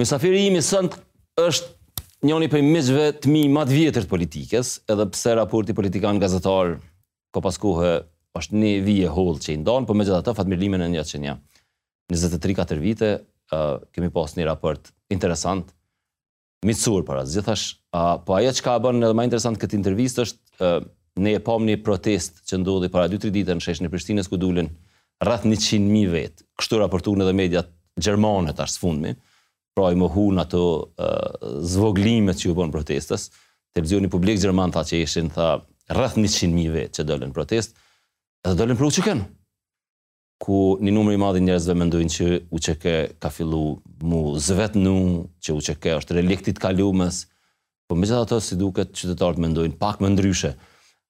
Mysafiri im sonte është njoni prej miqve të mi ma të vjetër të politikës, edhe pse raporti politikan gazetar kohë pas kohe është ni vijë e hollë që i ndan, po megjithatë Fatmir Limën e njoh qe nja njëzet e tri katër vite kemi pas ni raport interesant miqësor para gjithash, a, po ajo që ka bënë edhe më interesant këtë intervistë është, ne e pamë një protestë që ndodhi para 2-3 dite në sheshin e Prishtinës ku dulen rreth 100.000 vetë, kështu raportun edhe mediat gjermane tash së fundmi, pra i mohun ato zvoglimet që ju bënë protestës, televizioni publik gjerman tha që ishin tha, rreth 100.000 vetë që dolën protestë, edhe dolën për UÇK-në. ku një numër i madh i njerëzve mendojnë që UÇK ka fillu mu zvetnu, që UÇK është relikt i të kalumes, po megjithatë si duket qytetarët mendojnë pak më ndryshe.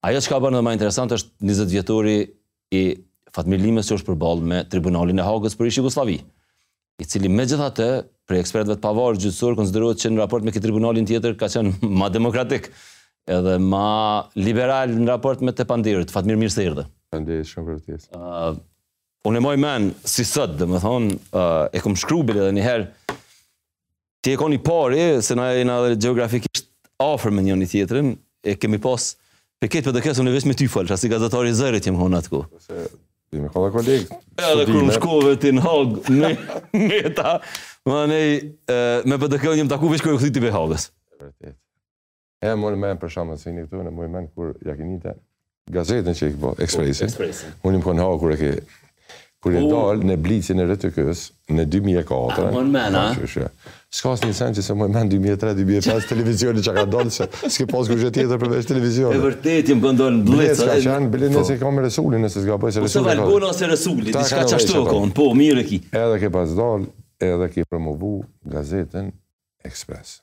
Ajo që ka bën edhe ma interesant është 20 vjetori i Fatmir Limës që është përballë me Tribunalin e Hagës për ish Jugosllavi. i cili megjithatë prej ekspertëve të pavarur gjyqësor konsiderohet që në raport me këtë tribunalin tjetër ka qenë më demokratik edhe më liberal në raport me të pandehurit. Fatmir mirë se erdhe. Faleminderit shumë për ftesën. Uh, unë e maj men si sot, domethënë uh, e kam shkru edhe një herë Ti je kon i pari, se na jena edhe gjeografikisht afër me njëri tjetrin, e kemi pas prej kët PDK-së unë veç me ty fol, si gazetar i Zërit jam kon atë kohë. Ti me kolla kolegë. Edhe kur më shkove ti në Hagë, me, me ta, më nej, me PDK-në jam taku veç kur u ktheve ti prej Hagës. E maj men për shembull të sini këtu, unë maj men kur ja ki nis atë gazetën që i ke bo, po, Ekspresin. Unë jam konë n'Hagë kur e ke, kur je dalë në Blicin e RTK-së, në 2004. A e man men, a? Ska asë një sen që se mori me në 2003-2005 televizionin që ka dalë, se s'ke pas kurgjo tjetër përveç televizionin. E vërtetë, jëmë bëndon në Blic. Blic ka qenë, Blic nëse i ka me Resulin, nëse s'gaboj me Resulin. Po ose Valbona ose Resuli, diçka qashtu u konë, po, mirë e ki. Edhe ke pas dalë, edhe ke promovu gazetën Ekspresin.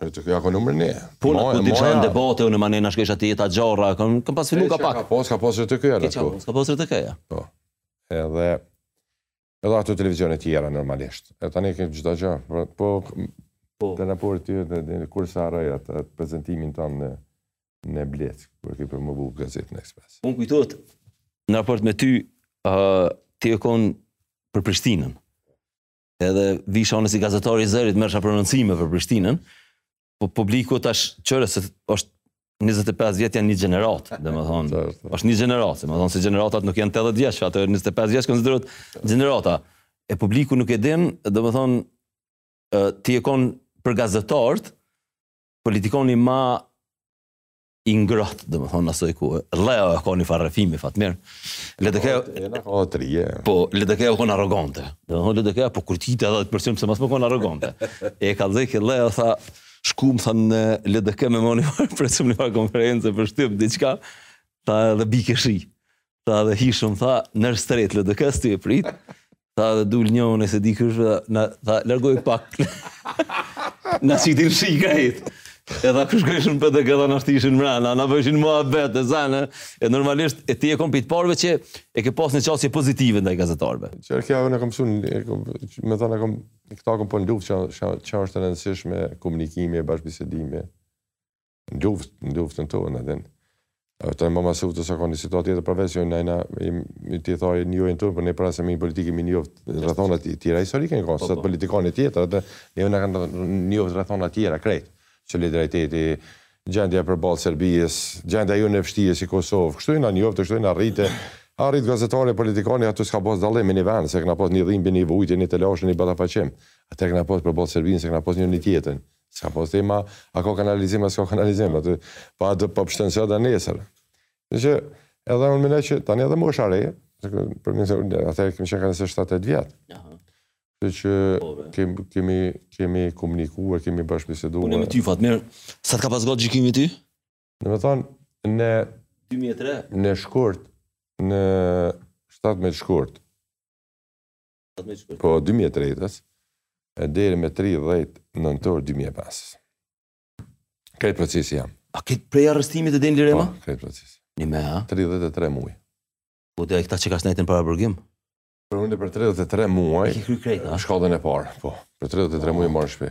RTK-ja o kon numër një. Po në ku ti qanë debate, unë e maj men shkesha te Jeta Xharra, kam, kam pas fillu ka pak. Ka pas, ka pas RTK-ja në shku. Ka pas RTK-ja. Po. Edhe, edhe ato televizionet tjera normalisht. E tani ke çdo gjë. Po, po, po. të raport të dhe, dhe kurrë s'e harroj atë prezentimin tën në Blic, kur ke promovu gazetën Ekspres. Më kujtohet, në raport me ty, uh, ti je konë për Prishtinën. edhe visha unë si gazetar i Zërit, merrsha prononcime për Prishtinën, po publiku tash qyre se është 25 vjetë janë një gjeneratë, domethonë, është një gjeneratë, domethonë se gjeneratat nuk janë 80 vjeç, ato e 25 vjetë konsiderohet gjenerata, e publiku nuk e din, domethonë, ti je konë për gazetartë, politikani ma i ngrohtë, domethonë asoj ku, leo e ka një farë refimi, Fatmir, LDK-ja... E në ka të rije. Po, LDK-ja u konë arogante. Domethonë LDK-ja, po kur ti të edhe të përsim, se mos me konë arogante. E ka dhe ke leo, tha, shkum tha në LDK me bo një farë, presim një farë konferencë, për shtyp, diçka, tha edhe bike shi. Tha edhe ishim, tha, nër streh, LDK-së tu e prit. Tha edhe dul njo unë s'e di kush, tha, largoj pak. Në që i dilë shi i grejt. E tha, kërshë kërshën për të këta ishin mrena, në vëshin mua betë, e zanë. E normalisht, e di e kom dit përherë që e ke pas një qasje pozitive ndaj gazetarve. Që e kja unë e kom sun, domethonë e kom, këta kom pa po në luft që, që, që është e rëndësishme komunikimi, bashkëbisedimi. Luft, luftën të në din. Tani mas luftës u ka një situatë tjetër përveç, jo në ajna, i ti thaj një jojnë të, për ne para se me politikë në luft rrethana tjera, i sërike në ka, së politikani tjetër, dhe një jojnë në kanë luft rrethana tjera, krejt, solidariteti, gjendja përballë Serbisë, gjendja e vështirë si Kosovë, kështu i në një luft, kështu i në rritë, a rritë gazetari, politikani, aty s'ka pas dallimi një vend, se kena pas një dhimbje, një vujtje, një telashe, një ballafaqim, aty kena pas përballë Serbinë, s'e kena pas njëni-tjetrin, S'ka pas tema, a ka kanalizim, a s'ka kanalizim, aty, po a po pshton sot e nesër. Kështu që, edhe unë menoj që, tani edhe ma shumë ore, për një se, atëherë kemi qenë kah 27-8 vjet. Kështu që po, kemi, kemi, kemi komuniku e kemi bashkëbisedu. Unë me ty, Fatmir, sa të ka pas zgat gjykimi ty? Domethonë, në... 2003? Në shkurt, në 17 shkurt. po dy mijë e tretës e deri me tridhjetë nëntor dy mijë e pesë. Këtë proces jam. A kjo prej arrestimit e deri në lirim a? Po, këtë proces. Ni me, a? 33 muaj. Po edhe këta që ke nejt në paraburgim? Për unë për 33 muaj, shkallën e parë, po. Për 33 muaj m'erdh shpi.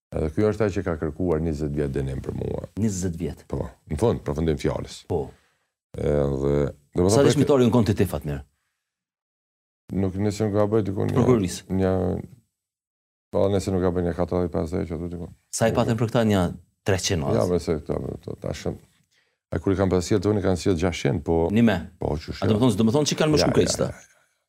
Edhe ky është ai që ka kërkuar njëzet vjet dënim për mua. Njëzet vjet. Po, në fund, përfundim të fjalës. Po. Edhe, domethënë Sa dëshmitarë u konë te ti Fatmir? Nuk nëse nuk gaboj diku një prokurorisë. Një Po nëse nuk gaboj një 450 qaty diku. Sa i patën për këta një 300 ose? Ja, më se këta të tashmit. A kur i kanë pasur të unë kanë sjell 600, po. Nime. Po, çu shë. A do të thonë, do të thonë qi kanë më shumë krejtë.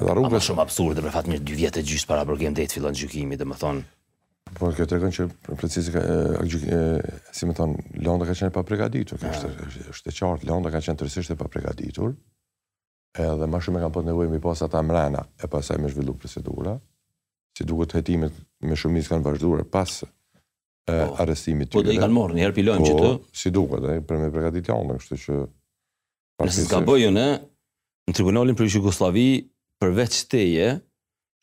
Edhe rrugës. Ama shumë absurde për Fatmirin dy vjet e gjysë paraburgim dej t'fillon gjykimi, domethënë. Po kjo tregon që procesi ka e, si me thon, londa ka qenë e papërgatitur, kjo është është e qartë, londa ka qenë tërësisht e papërgatitur. Edhe ma shumë e kanë pas nevojë mi pas ata mrena e pastaj me zhvillu procedura. Si duket hetimet me shumicë kanë vazhduar pas e po, arrestimit të tyre. Po do i kanë marrë një herë pilojmë po, që të. Si duket, ai për me përgatitë janë, kështu që Nëse s'gaboj në në tribunalin për Jugosllavi përveç teje,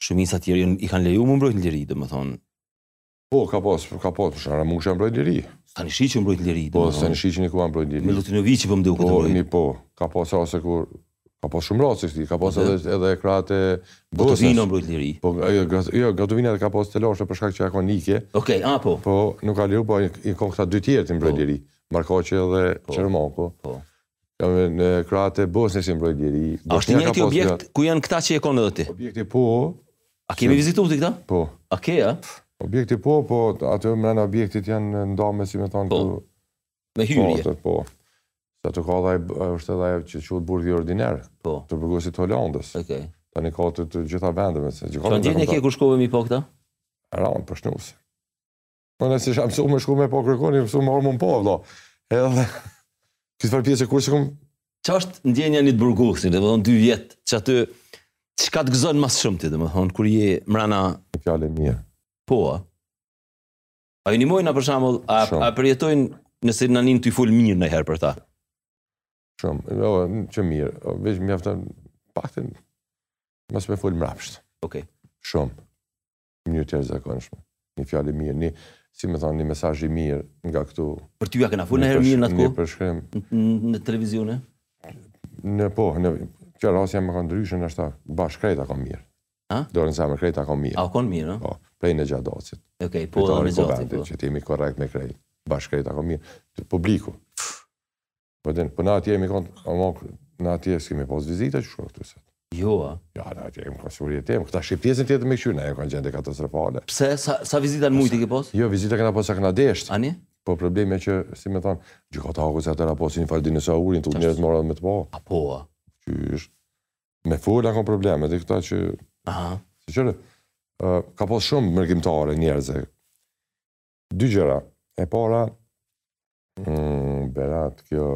shumica të tjerë i kanë lejuar me u mbrojtë në liri, domethënë. Po, ka pas, ka pas, për shembull që janë mbrojtë n'liri. Sa në shiqë mbrojtë n'liri. Po, sa në shiqë një ku janë mbrojtë n'liri. Milutinoviqi për po më dhe u këtë po, mbrojtë. Po, ka pas ose kur Ka pas shumë raste kësi, ka pas edhe edhe kroatët e Po të vinë mbrojt n'liri. Po ajo jo, Gotovina ka pas telashe për shkak që u kanë n'ikje. Okej, a po. Po nuk ka liru, po u kanë këta dy tjerë të mbrojt po. liri. Markaçi edhe po. Çermaku. Po. Ja edhe kroatët e Bosnjës s'u mbrojtën n'liri. A është një objekt ku janë këta që je kanë edhe ti? Objekti po. A ke mi vizitu ti këta? Po. A ke a? Objekti po, po aty mrena objektit janë ndame si me thanë po. këtu. me hyrje. Po, po. Sa të ka dhe është edhe ajo që quhet burgi ordinar, po. të burgosit holandez. Okej. Tani ka të, të gjitha vendeve se gjithë. Çfarë ndjenje ke kur shkove me i pa këta? Ranë për shnosh. Po unë s'jam shku shku me pa kërkon, më shumë me pa vëlla. Edhe ti çfarë pjesë kur sikum? Qysh ndjenja e një të burgosit, domethënë dy vjet qaty çka të gëzon më shumë ti domethënë kur je mbrana fjalë mirë. Po. A ju nimojnë, për shambull, a, a e përjetojnë nëse najnjëni ti fol mirë ndonjëherë për ta? Shumë, jo, që mirë, veç mjafton paktën mos me fol mrapsht. Ok. Shumë, njeri i zakonshëm, një fjalë e mirë, një, si me thanë, një mesaj i mirë nga këtu. Për ty a kena fol najherë mirë najkun? Një përshkrim. Në televizione? Në po, ncuk s'asaj meka ndryshe, është, bash krejt e keni pas mirë. Ha? Dorën n'zemër krejt ta kon mirë. U kon mirë, ëh? Po, prej Nezaj Docit. Okej, okay, po edhe në Gjadocit. Po. Që jemi korrekt me krejt. Bash krejt u kon mirë. Të publiku. Po de, po na atje jemi kon, ama na atje s'kemi pas vizita çka u ba këtu sot. Jo, a? Ja, na atje jemi kon siguri të jemi. Këta shih pjesën tjetër me këtu, na e kanë gjendë katastrofale. Pse sa sa vizita në muj ti ke pas? Jo, vizita kena pas sa kena dasht. Ani? Po problemi që, si me thon, gjykata, Haga sa tëra po si një far dinosauri, tutshin njerëz me ardh me të pa. Apo. Qysh. me fol a ka probleme dhe këta që... Aha. Siç e, ka pas shumë mërgimtare njerëz. Dy gjëra. E para, mm, berat kjo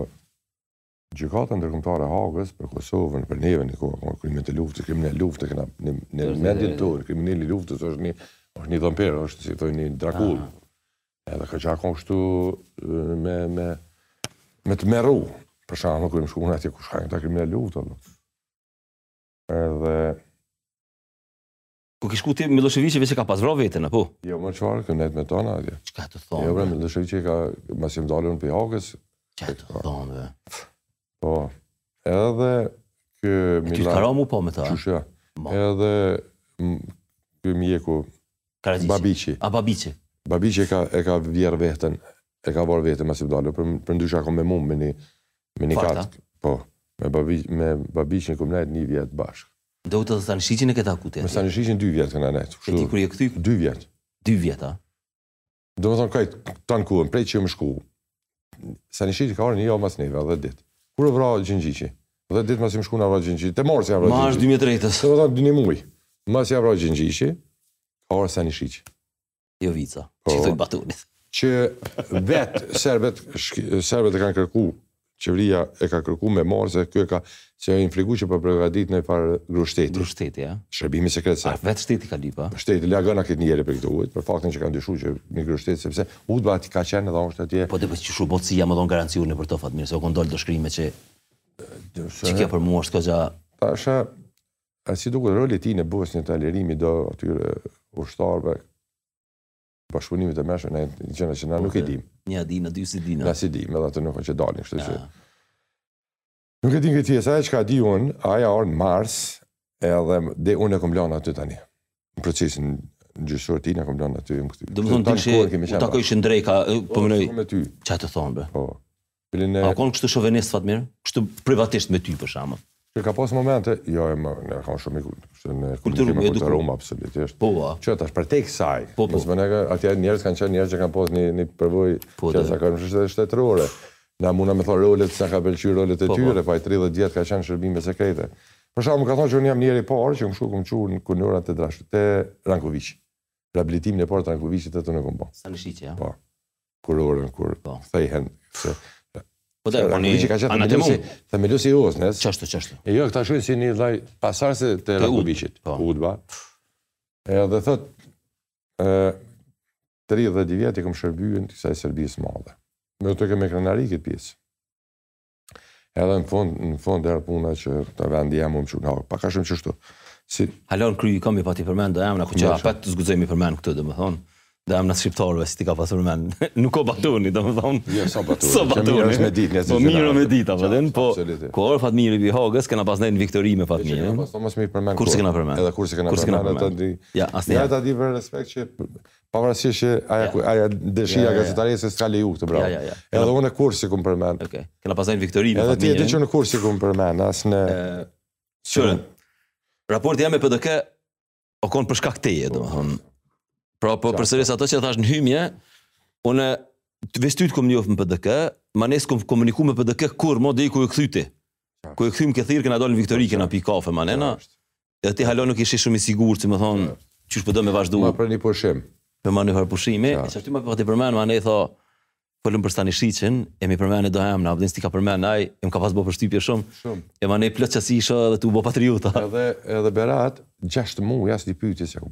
gjykata ndërkombëtare e Hagës për Kosovën, për neve një kohë, kur krimet e luftës, kriminel lufte kena në në mendin tonë, krimineli i luftës është një është një dhampir, është si i thonë një drakull. Edhe ka qenë kështu me me me të tmerru. Për shembull kur kemi shkuar atje kush janë këta kriminel lufte apo. Edhe Kur ke shku ti Milosheviqi veç e ka pas vrarë veten apo? Jo, me çfarë kënet me tona atje. Çka të thonë? Jo, Milosheviqi ka masi kam dalën pe Hagës. Çka të thonë? Po. Edhe ky Milan. Ti karo mu po me ta. Qysh jo. Edhe ky mjeku Karadzici. Babiçi. A Babiçi. Babiçi e ka e ka vjerrë veten. E ka varë veten masi dola, për për ndryshe a kon me mu me një me një kat. Po. Me babi me Babiçin kom nejt një vjet bashkë. Do të thotë Stanishicin e këta kutje. Me Stanishicin 2 vjet kom nejt. Me ti kur je kthy? 2 vjet. 2 vjet a? Domethonë krejt tanë kohën, prej që jem shku. Stanishici ka ardh një jo mas neve, dhetë ditë. Kur u vra Gjingjici? Dhetë ditë masi jem shku na a vra Gjingjici. Te marsi a vra Gjingjici. Mars 2003-ës. Domethonë, dy një muj masi a vra Gjingjici, ka ardh Stanishici. Jovica, po. Që i thonë Batonit. Që vetë, serbët, serbët e kanë kërku, Qeveria e ka kërku me marrë se ky e ka se ajo u frigu që po përgatit najfar grusht shteti. Grusht shteti a? Shërbimi sekret sa. A vet shteti e ka lyp a? Shteti e largon qit njeri prej këtuhit, për faktin që ka dyshu që një grusht shteti sepse UDB-a aty ka qenë dhe osht atje. Po de po qysh u bo CIA me dhonë garancione për to Fatmir se kanë dalë do shkrime qe që kjo për mua është këgja. Tash a si duket roli i tij në Bosnjë të lirimit do atyre ushtarëve bashkëpunimet e mëhershme, gjëra që na nuk i dimë. Një di në dy si di në. Na s'i dimë, ato nuk që dalin, kështu që. Nuk e di këtë pjesë, ajo çka di un, ai a ardh në mars, edhe dhe unë e kam lënë aty tani. Në procesin gjyqësor ti na kam lënë aty më këtu. Domethonë ti që u takojshe n'drekë, po më lej. Çfarë të thonë be? Po. Pline... A kon kështu shovenist, Fatmir? Kështu privatisht me ty, për shembull? Që ka pas momente, jo e më, në kam shumë i kultur, ka qenë i kulturum, i kulturum, absolutisht. Po, a? Që është për tek saj, po, po. më nega, atje njerëz kanë qenë njerëz që kanë pas një, një përvojë, po, që sa kanë shështë dhe shtetërore. Na mujna me thonë rolet, s'na ka pëlqy rolet e po, po. tyre, po ai 30 vjet ka qenë n'shërbime sekrete. Për shembull, më ka thonë që unë jam njeri i parë, që kam shku kam çu një kunorë të drashtë, të Rankovic. Rehabilitimin e parë të Rankovicit thotë unë e kam bo. Stanishici, a? Po. kurorën kur po. thehen se Po da, po ai ka qenë themelusi, themelusi i OZN-ës? Qashtu, qashtu. E jo, këta e shohin si njëllaj pasardhëse të Rankovicit, po. Udba. Edhe thot, e, 30 vjet i kom shërby unë kësaj Serbisë madhe. Ma thoke me krenari këtë pjesë. Edhe në fund, në fund erdh puna që te vendi jam unë që nga pak a shumë qashtu. Si... Hala n'kry i kam, m'i pat përmend do emna, kuku, apet s'guxojmë i përmend këtu, domethonë. Do emna t'shqiptarëve, si t'i ka pas përmend. Nuk o Batoni, domethonë. Jo, s'o Batoni. S'o Batoni. Mirë me ditë njerëzit. Po mirë me ditë, po de, po, kur erdh Fatmiri pi Hagës, kena pas nejt n'Viktori me Fatmirin. Kurrë s'e kena përmend. Kurrë s'e kena përmend. Edhe kurrë s'e kena përmend. Kurrë s'e kena përmend. Jo, asnjë. Jo, ta di për respekt që Pavarësisht që aja, ja. ajo dëshira ja, ja, gazetares s'ka leju këtë bravo. Ja, ja, ja. Edhe unë kurrë s'i kom përmend. Okej. Okay. Kena pasur viktorinë. Edhe ti e di që unë kurrë s'i kom përmend, as në Qëre, raporti jem me PDK o konë për shkak teje, domethonë. Pra, po përsëris ato që thash në hyrje, unë veç ty të kom njofë me PDK, ma nesë kom komuniku me PDK kurrë, ma deri kur u kthyt ti. Kur u kthym ke thirrë, kena dalë në viktori, kena pi kafe, ma nena. Edhe ti hala nuk ishe shumë i sigurt, domethon, qysh po do me vazhdu. Ma për një pushim. Me ma një herë pushimi, e çfarë ti më po ti përmend, ma në t'ia folëm për Stanishiqin, e m'i përmende do emna Abdin, s't'i ka përmend ai, e më ka pas bë përshtypje shumë. Shumë. E ma ne plot çasi isha dhe tu bë patriota. Edhe edhe Berat 6 muaj as di pyetje se ku.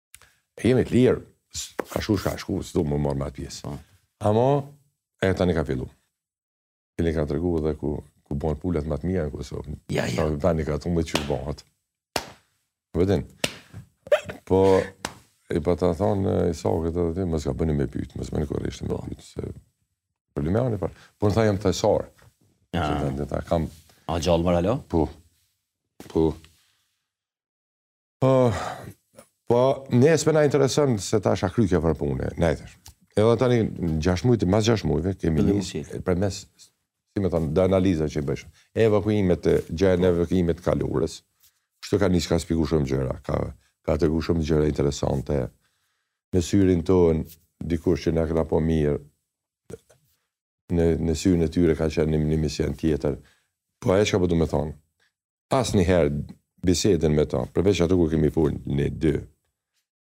E jemi të lirë, ka shku çka ka shku, s'du me u marrë me atë pjesë. Po. Ama, e tani ka fillu. Filin ka tregu dhe ku, ku bohen pulat ma të mira në Kosovë. Ja, ja. Në veni ka të më që bëhat. Vëdin, po, i pa ta thonë, i sa këtë dhe ti, mos gaboni me pyt, mësë bëni kërë ishte me po. pyt, se probleme anë i parë. Po në tha jam të esarë. Ja. Që të kam... A gjallë më hala? Po. Po. Uh, po, ne s'po na intereson se tash asht kry kjo punë, ne të është. Edhe tani, në gjashtë mujt, mas gjashtë mujve, kemi një, përmes, si me thonë, dhe analiza që i bëshëm, evakuimet, gjenë evakuimet kalurës, kështu ka nisë ka shpjegu shumë gjëra, ka, ka tregu shumë gjëra interesante, në syrin tonë, dikush që na ka bo mirë, në, në syrin e tyre ka qenë një, një mision tjetër, po e çka po du me thonë, asnjëherë bisedën me ta, përveç atë kur kemi fol ne dy.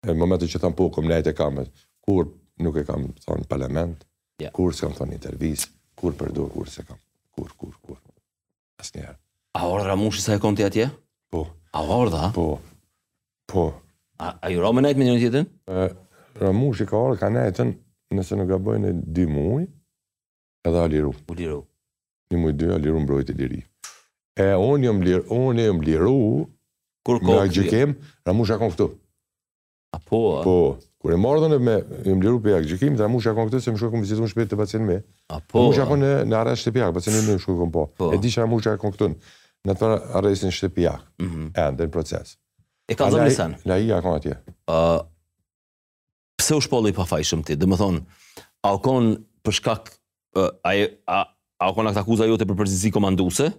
Në momentin që thamë po, kom nejt e kam, kurrë nuk e kam thënë në parlament, yeah. kurrë s'e kam thënë intervistë, kurrë përdor kurrë s'e kam. Kurrë, kurrë, kurrë. Asnjëherë. A erdh Ramushi sa je kon ti atje? Po. A ora? Po. Po. A, a ju lanë me nejtë me njani tjetën? Ramushi ka ardhë ka nejtë nëse nuk gaboj nja dy muj, Edhe u liru. U liru. Një muj dy, u liru, u mbrojt në liri. E unë jom liru, unë jom liru, kur kohë nga gjykim, Ramushi a konë këtu. A po, a? Po, kur e mardhën e me, jom liru prej atij gjykim, dhe Ramushi a konë këtu, se kom shku e kom vizitu në shpi të pacinë me. A po, a? Ramushi a konë në arrest shtëpiak, pacinë me më shkoj këmë po. po. E di që Ramushi a konë këtu, në atë arrestin shtëpiak, mm -hmm. e ndër proces. E ka zëmë në sen? La i, a konë atje. Uh, Pse u shpalle i pafajshëm ti? Domethënë, a u kon për shkak a a a u kon ajo akuza jote për përgjithësi komanduese?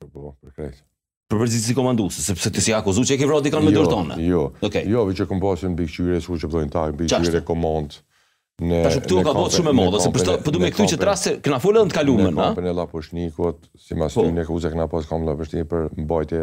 Po, po, për krejt. Për përgjithësi komanduese, sepse ti s'je akuzu që e ke vrarë dikon me jo, dorë tone. Jo. Okej. Okay. Jo, vetë që kom pasur mbikqyrje, sikur që thonë ata, mbikqyrje komand. Në Tash këtu ka bëu shumë e madhe, se për po do me u kthy që te rasti kena folë edhe në të kalumen, a? Në kampin e Llapushnikut, simas po. tyne akuzës kena pas kampin e Llapushnikut për mbajtje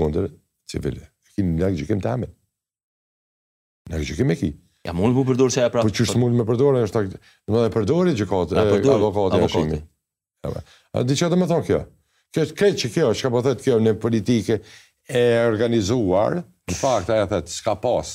kundër civile. E ki në gjykim tonin. Në gjykim e ki. Jo mund me përdor se e prapë. Po qysh mund me përdor është tash. Domethënë përdori gjykatë, avokati e shimi. A di çka domethënë kjo? Kjo është krejt që kjo, çka po thotë kjo një politikë e organizuar, në fakt ajo thotë s'ka pas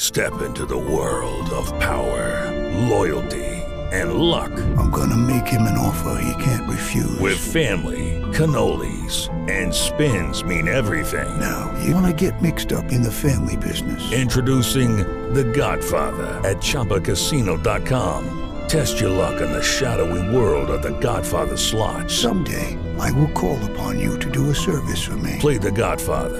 Step into the world of power, loyalty, and luck. I'm gonna make him an offer he can't refuse. With family, cannolis, and spins mean everything. Now you wanna get mixed up in the family business? Introducing the Godfather at ChumbaCasino.com. Test your luck in the shadowy world of the Godfather slot. Someday, I will call upon you to do a service for me. Play the Godfather,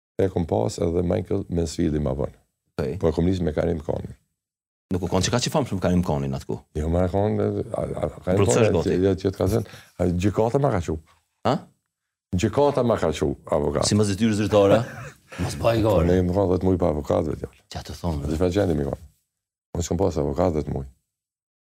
E kom pas edhe Michael Mansfield ma vonë. Okay. Po e kom nisë me Karim Khanin. Nuk u konë qaq i famshëm Karim Khani atëkohë? Jo, me Karim Khanin, jo qysh të ka zënë, gjykata ma ka qit. Ha? Gjykata ma ka qit avokat. Si me detyrë zyrtare? Mos bëj po, gol. Unë jom konë 10 muaj pa avokat hiç. Çka me të thonë? Në çfarë gjendje jom kon? S'kom pas avokat dhetë muaj.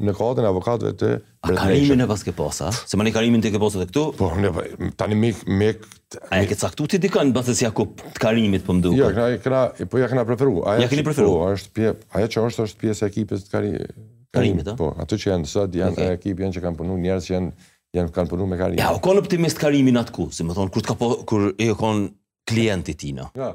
në kohën e avokatëve të A Karimin e paske pasë? Domethonë Karimin e ke pasë edhe këtu? Po, ne, po, tani me, me... A e ke caktu ti dikën, bash si ekip të Karimit se po m'duket? Jo, kena, kena, po ja kena preferu. A ja keni preferu? Po, është pje, ajo që është është pjesë e ekipës të Kari, Karimit. Po, ato që janë sot, janë okay. ekip, janë që kanë punu, njerës që janë, janë kanë punu me Karimin. A o konë optimist Karimi atëkohë, si me thonë, kur, ka po, kur e o konë klienti tina. Ja,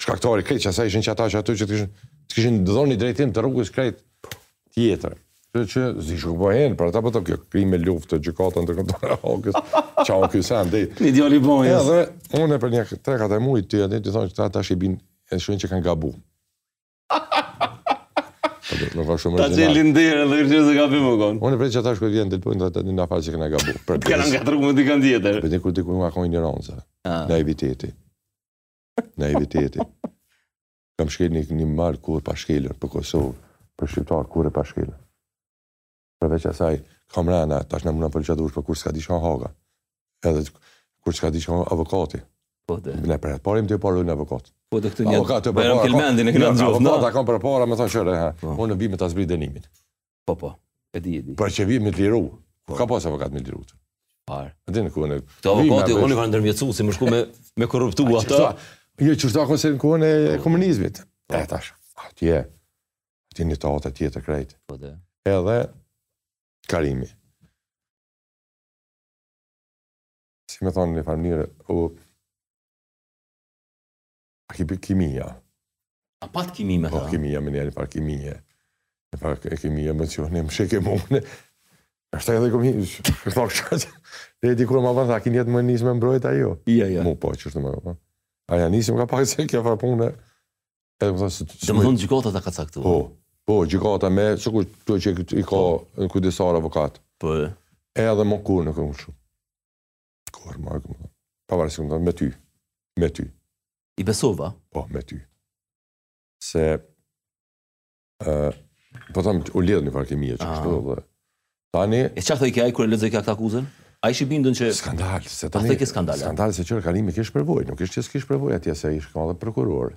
shkaktari krejt që asa ishin që ata që aty që të kishin, të kishin dhoni drejtim të rrugës krejt tjetër. Që që zi shku po henë, për ata po të kjo krime luftë, gjykatën të këmëtore hokës, që o kjo sen, dhe... Një djoli bojës. Ja, dhe unë e për një tre kate mujë të jetë, të thonë që ta tash i bin, e shumë që kanë gabu. Në ka shumë Ta që lindirë dhe kërë që se ka për më konë. Unë e për që ta shkoj vjenë të të pojnë dhe të një nafar që këna gabu. Këna nga trukë më t'i kanë tjetër. Për një kur t'i ku nga kojnë një ronëse. Në eviteti. naiviteti. Kam shkel një, një mal kurrë pa shkelën për Kosovë, për shqiptarë kurrë pa shkelën. Përveç asaj, kam rana, tash në muna për që dush, por kur s'ka ditë çka Haga. Edhe kur s'ka ditë çka avokati. Po dhe. Ne për herë të parë kem parë avokat. Po dhe këtë një, Avokat, Bajram Kelmendin e kena njoftë. Avokat, o kon përpara, me thonë shërë, ha. Po. Unë vi me ta zbrit dënimin. Po, po, e di, e di. Po që vjen me të liru. Po. Ka pas avokat me të liru këtë. Parë. A di në kohën e... Këta avokatë kanë ndërmjetësu, si me shku me, me korruptu ato. Jo, qështu o kon se në kohën e po. komunizmit. Po. E tash, atje, atje një botë tjetër krejt. Po dhe. Edhe, Karimi. Si me thonë një farë mënyre, u... A klikoi kimia? A pat kimi me po, ta? Po kimia, menjëherë një farë kimie. Një farë kimie, më që një më shek e mune. A shtaj edhe këmi, kështë thak shkaj. Edhe dikur ma vonë, a ki nijet me nisë me mbrojt a jo? Ija, ija. Mu po, që është ma vonë. A ja nisë më ka pak se kja farë punë. Edhe më thasë... Domethonë gjykata ta ka caktuar. Po, po, gjykata me, qikjo që i ka po. në kujdesar avokat. Po, e. Edhe më kur në këmë shumë. Kohër më argëm, dhe. Pa marë, si këmë me ty. Me ty. I besova? Po, me ty. Se, uh, po tam, u lidh një farë kimije që kështu, dhe. Tani... E çka thojke ai, kur lexojke këtë akuzën? A ishte i bindun që... Skandal, se tani... A thojke skandal, Skandal, se Karimi kish përvojë, nuk ish që s'kish përvojë atje, se ish kanë edhe prokuror.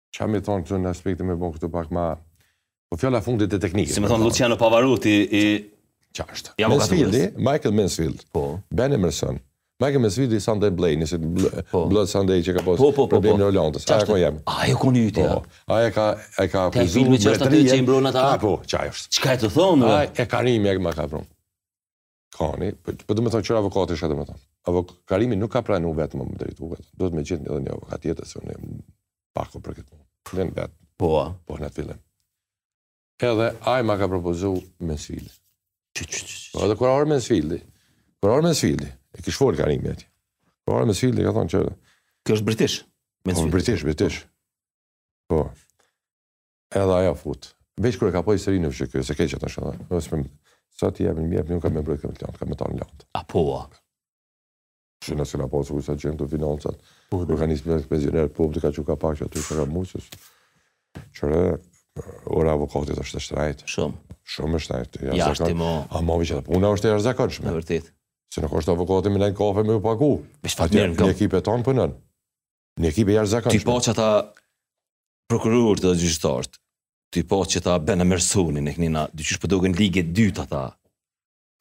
Çka me thonë këtu në aspektin me bo këtu pak ma... Po fjala e fundit e teknikës. Si me thonë Luciano Pavarotti i... Qa është? Ja, Mansfieldi, Michael Mansfield, po. Ben Emerson, Michael Mansfield i Sunday Bloody, nëse po. Bloody Sunday që ka pasë po, po, po, po. problemin e Irlandës. Ai ka qenë. Aja ko një ytja. Po. Ai ka, ai ka pëzu mbretërije. Te filmi që është atë që i mbron ata? A, po, qa është? Çka je tu thonë? Ai e Karimi e ma ka pru. Kani, po, po domethonë që avokati është domethonë. Avok Karimi nuk ka pranu vetëm me drejtu vet. Duhet me gjetë edhe një avokat tjetër se unë paku për këtë. Len vet. Po. Po në fillim. Edhe ai ma ka propozu Mansfield. Po edhe kur erdh Mansfield. Kur erdh Mansfield. E kish fol Karimi atë. Kur erdh Mansfield ka thonë që Kjo është british. Po, Mansfield. British, british. Po. Edhe ai u fut. Veç kur e ka pa historinë qysh kjo, se keq atë shëna. Do të sa ti jam mirë, nuk kam me bo këtë lart, kam me thonë lart. Apo. Që në sëna posë, ku sa gjenë të financat, po, kur ka një sipër si pensionerë, po, të ka që ka pak që aty që ka musës, që re, ora e avokatit është e shtrejtë. Shumë. Shumë e shtrejtë. Ja, është timo. Ama veç, puna është e jashtëzakonshme. Në vërtet. Se nuk është avokat me një kafe me u pagu. Isha fatmirë, në ekipet tona po punon. Një ekip i jashtëzakonshëm. T'i pa ata prokurorët dhe gjyqtarët, t'i pa këta Ben Emersonin e Kehoe-n, dyqysh po duken ligë e dytë ata,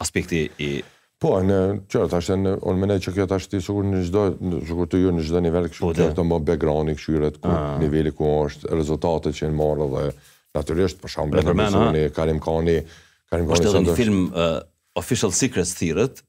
aspekti i... Po, sigurt, ta shten, unë mendoj që kjo tashti sikur në çdo, sikur te ju në çdo nivel, kshtu po, që është të më backgroundi kqyret, ku, ah. niveli ku është, rezultatet që i ka marrë dhe, naturisht, për shembull Ben Emersoni, Karim Kani, Karim Kani... është edhe një film, Official Secrets thirret,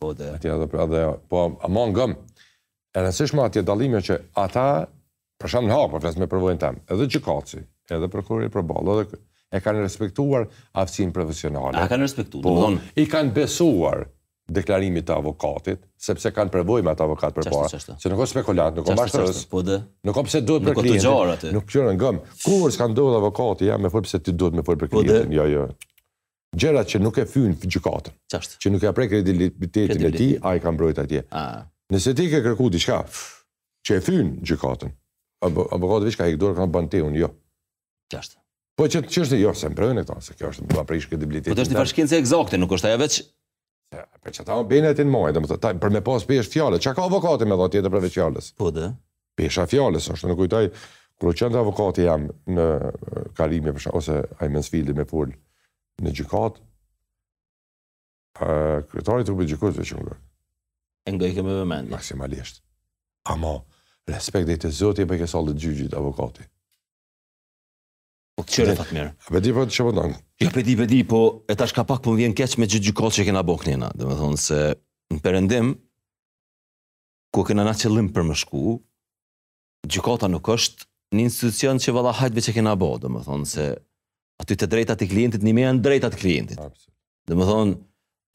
Po dhe. Atje edhe pra dhe, po ama ngo, e rëndësishme atje dallimi që ata, për shembull në Hagë, flas me përvojnë teme, edhe gjykatësi, edhe prokurori përballë, edhe e kanë respektuar aftësin profesionale. A kanë respektuar, po, domethonë... i kanë besuar deklarimit të avokatit, sepse kanë përvojë me atë avokat përpara, se nuk o spekulant, nuk o mashtrues, po nuk o pse duhet për klientin, nuk kërë në ngëm, kur s'kanë duhet avokati, ja me fërë pse ti duhet me fërë për po klientin, jo, jo. gjërat që nuk e fyn gjykatën. Ç'është? Që nuk ia prek kredibilitetin e tij, ai ka mbrojt atje. Ah. Nëse ti ke kërku diçka që e fyn gjykatën, avokati veç ka ikë, ka ba unë jo. Ç'është? Po që ç'është jo, s'e mbroj këtë, se kjo është me prish kredibilitetin. Po është një farë shkence ekzakte, nuk është ajo veç Për që ta më bejnë e ti në mojë, domethënë, për me pas peshë fjala, çka ka avokati me dha tjetër përveç fjalës? Po de. Pesha e fjalës, është më kujtohet, kur u çonte avokati jem Karimi, për shë, ose ai Mensfildi me fol në gjykatë, kryetari i trupit gjykues dhe që më gërë. E ngojke me vëmendje? Maksimalisht. Ama, respekt deri te Zoti i bojke n'sallë të gjyqit avokati. Po çfarë Fatmir. A po di po çfarë bën? Jo pe di pe di po e tash ka pak po m'vjen keq me gjithë gjykatë që kena bërë kena na, domethënë se në perëndim ku kena na qëllim për me shku, gjykata nuk është një institucion që valla hajt veç e kena bërë, domethënë se aty të drejtat e klientit njëmend janë drejtat e klientit. Absolut. Domethënë,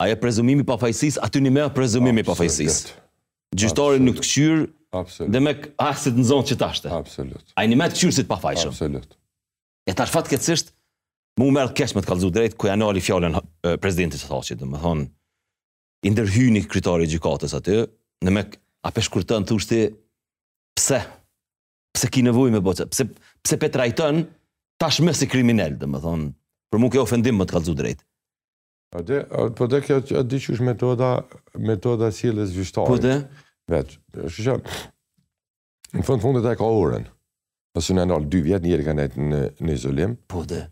ai prezumimi i pafajësisë aty njëmend prezumim i pafajësisë. Gjyqtari nuk të kqyr, demek si në zonë që të ashte. Absolut. Ai njëmend të kqyr si të pafajshëm. Absolut. E tash fatkeqësisht, mu m'erdh keq me të kallzu drejt, kur ja nali fjalën presidentit Thaçit, domethënë, i ndërhyni kryetari i gjykatës aty, demek a pe shkurton të ushti, pse? Pse ki nevojë me bo atë? Pse pse pe trajton tashmë si kriminel, domethënë, për mua kjo ofendim me të kallzu drejt. Po de, po de kjo e di qysh është metoda, metoda e sjelljes gjyqtarit. Po dhe? Vet. Kështu që në fund fundit ai e ka orën. Mos e nal 2 vjet njeri ka nejt në izolim. Po de.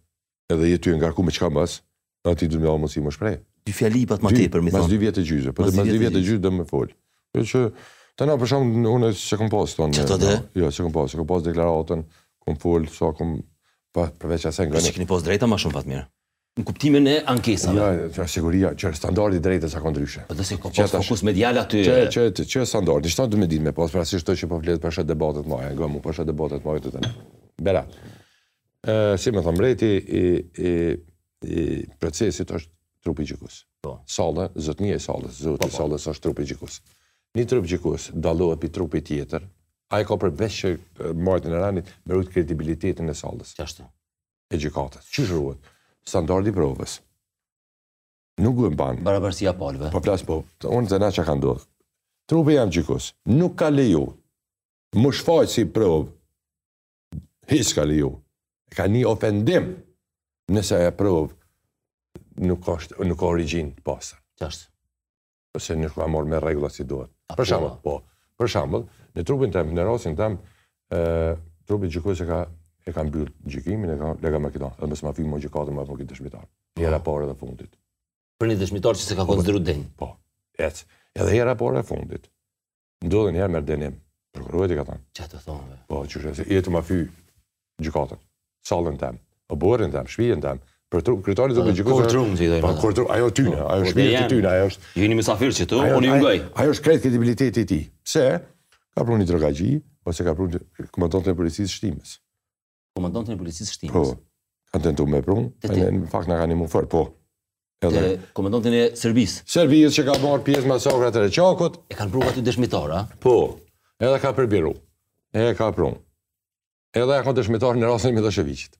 edhe je tu e ngarku me çka mos, aty duhet me marrë mundësi me u shpreh. Dy fjali i pat më tepër, me thonë. Mbas dy vjet e gjysë, po mbas dy vjet e gjysë do me fol. Kjo që tani për shkak unë se kam pas ton. Çfarë do? Jo, se kam pas, se kam pas deklaratën, kam fol sa kam pa përveç asaj nga. Ju keni pas drejta më shumë Fatmir. Në kuptimin e ankesave. Jo, ja, sigurisht që standardi i të drejtës ka ndryshu. Po de se ka pas fokus medial aty. Çe, çe, çe, çe standardi, çfarë do me ditë me pas, pra si çdo që po flet për shë debatet më, e gëmu për shë debatet më të tani. Bera. Si me thonë mbreti i i i procesit është trupi gjykues. Po. Salla, zotnia e sallës, zoti po, i po. sallës është trupi gjykues. Një trup gjykues dallohet prej trupit tjetër. Ai ka përveç mbajtjen e rendit me rujt kredibilitetin e sallës. Ashtu. E gjykatës. Qysh ruhet standardi i provës. Nuk e mban. Barabarësia e palëve. Po flas po. Unë zëna çka ka ndodhur. Trupi jem gjykues nuk ka leju me u shfaq si provë Hiç s'ka leju. E ka konë ofendim nëse një provë nuk është nuk ka origjinë të pastër. Qashtu. Ose nuk ka marrë me rregulla si duhet. Për shembull, po. Për shembull, në trupin tem, në rastin tem, ë trupi gjykues e ka e ka mbyll gjykimin e ka lega me këta. Edhe mos ma fyej më gjykatën me këtë dëshmitar. Një herë e parë dhe e fundit. Për një dëshmitar që s'e ka po, konsideruar denjë. Po. Ec. Edhe hera parë e fundit. Ndodhi një herë merr dënim. Prokurorët i ka thënë. Çfarë të thonë be? Po, qysh je tu ma fy gjykatën. Sallën tem. Oborrin tem, shpinë tem. Për tru, kryetari do të gjykojë. Kur trum ti do. Po kur trum, ajo ty, po, ajo shtëpi e tij, ajo është. Ju jeni mysafir qitu, unë ju ngoj. Ajo është krejt kredibiliteti i tij. Pse? Ka pru një drogaxhi, ose ka pru komandantin e policisë Shtimes. komandantin e policisë Shtimes. Po, kanë tentu me pru, në fakt na ka nimu fort, po. Edhe... komandantin e Serbisë. Serbisë që ka marrë pjesë masakrat e Reçakut. E kanë pru aty dëshmitar, a? Po, edhe ka përbiru, e ka pru. Edhe a kanë dëshmitar në rastin e Miloševiqit.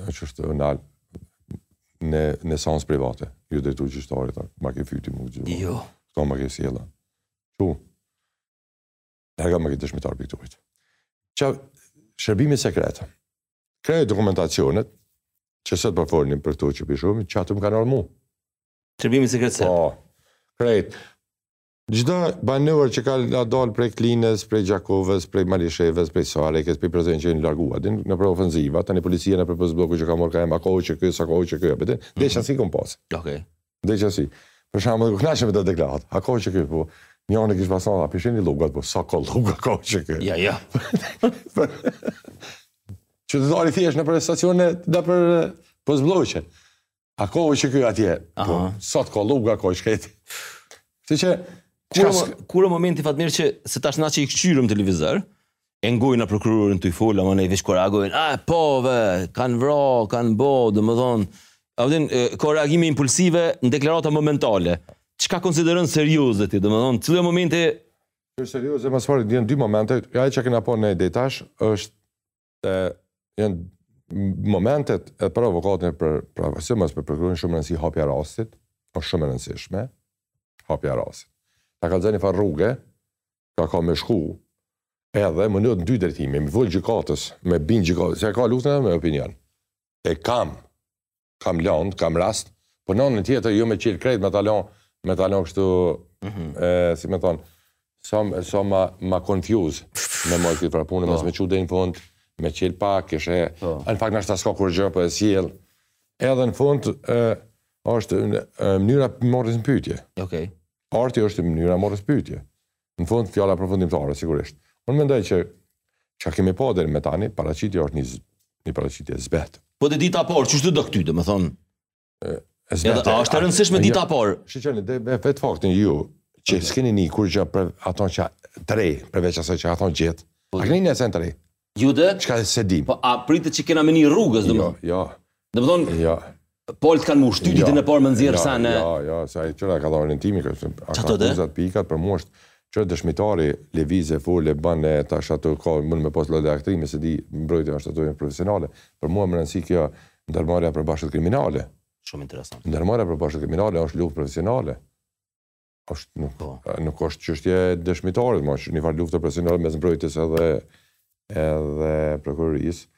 që është nal në në seancë private. Iu drejtu gjyqtari tha, ma ke fy ti më gjyqtari. Jo. Kah ma ke sjell a. Çu? Largoma këtë dëshmitar prej këtuhit. Qa, shërbimi sekret, krejt dokumentacionet, që sëtë për folin për këtu që për shembull, që aty më kanë armu. Shërbimi sekret serb? Po, krejt. Çdo banor që ka dal prej Klinës, prej Gjakovës, prej Malishevës, prej Suharekës, prej Preshevës që janë larguar, din, nëpër ofenziva, tani policia nëpër postblloqe që ka marrë ka e a ka UÇK, sa ka UÇK, apo din, ndeshja si kom pas. Okej. Ndeshja si. Për shembull, ku nashë me të deklarat. A ka UÇK, po. Një anë kish pasur, a p'i shihni lugat, po sa ka luga ka UÇK. Ja, ja. Qytetari thjesht nëpër stacione, nëpër postblloqe. A ka UÇK atje, po, sa ka luga ka UÇK. Këtë që... Kur o momenti fatmirë që se tash na që i këqyrim televizor, e ngojna prokurorin tu folë, ama ne i veç kur e ngon, a, po, be, kanë vra, kanë bo, domethënë, a po din, ka reagime impulsive në deklarata momentale, çka konsideron serioze ti, domethënë, cili o momenti... Që serioze, më së pari, janë dy momente, ja çka kena pa ne deri tash, është E, janë momentet e për avokatin e për po sidomos për prokurorin shumë rëndësi hapja rastit, është shumë rëndësishme, hapja rastit. Ta kallxon një farë rrugë, kah ka me shku, edhe menohet në dy drejtime, me i fol gjykatës, me bind gjykatës, se ka luftën edhe me opinion. E kam, kam lëndë, kam rast, po në anën tjetër jo me çel krejt me ta lënë, me ta lënë kështu, mhm. ë, si me thanë, sa sa ma ma confuse me majt këtë pra punë, mos po. me çu deri në fund, me çel pak, kishe, po. në fakt nashta s'ka kurgjë, po e sjell. Edhe në fund ë është mënyra marrjes në pyetje. Okej. Okay. Arti është mënyra marrjes n'pyetje. Në fund, fjala përfundimtare, sigurisht. Unë mendoj që çka kemi pa deri me tani, paraqitja është një një paraqitje zbehtë. Po dhe dita parë, çështë do këty, domethënë. Ë, zbehtë. A është e rëndësishme dita jo, parë? Shiqoni, dhe vetë faktin ju që s'keni ni kurgjë për ato që t're, përveç asaj që ato gjithë. Po. A keni ni sen t'ri? Ju dhe? Çka, se dim? Po, a pritet që kena me një rrugës, domethonë? Jo, jo. Domethonë? Jo. Palët kanë m'u shty ditën e parë me nxjerrë sa në... Jo, jo, se ai çfarë ka dhënë intimi, ka të të të të të pikat, për mu është që dëshmitari lëvizje full e bën e tash ato ka mund me pas lojë aktrimi se di mbrojtja është ato profesionale për mua me rëndësi kjo ndërmarrja e përbashkët kriminale shumë interesant ndërmarrja e përbashkët kriminale është luftë profesionale është nuk po. nuk është çështje e dëshmitarit, ma është një farë lufte profesionale mes mbrojtjes edhe edhe prokurorisë.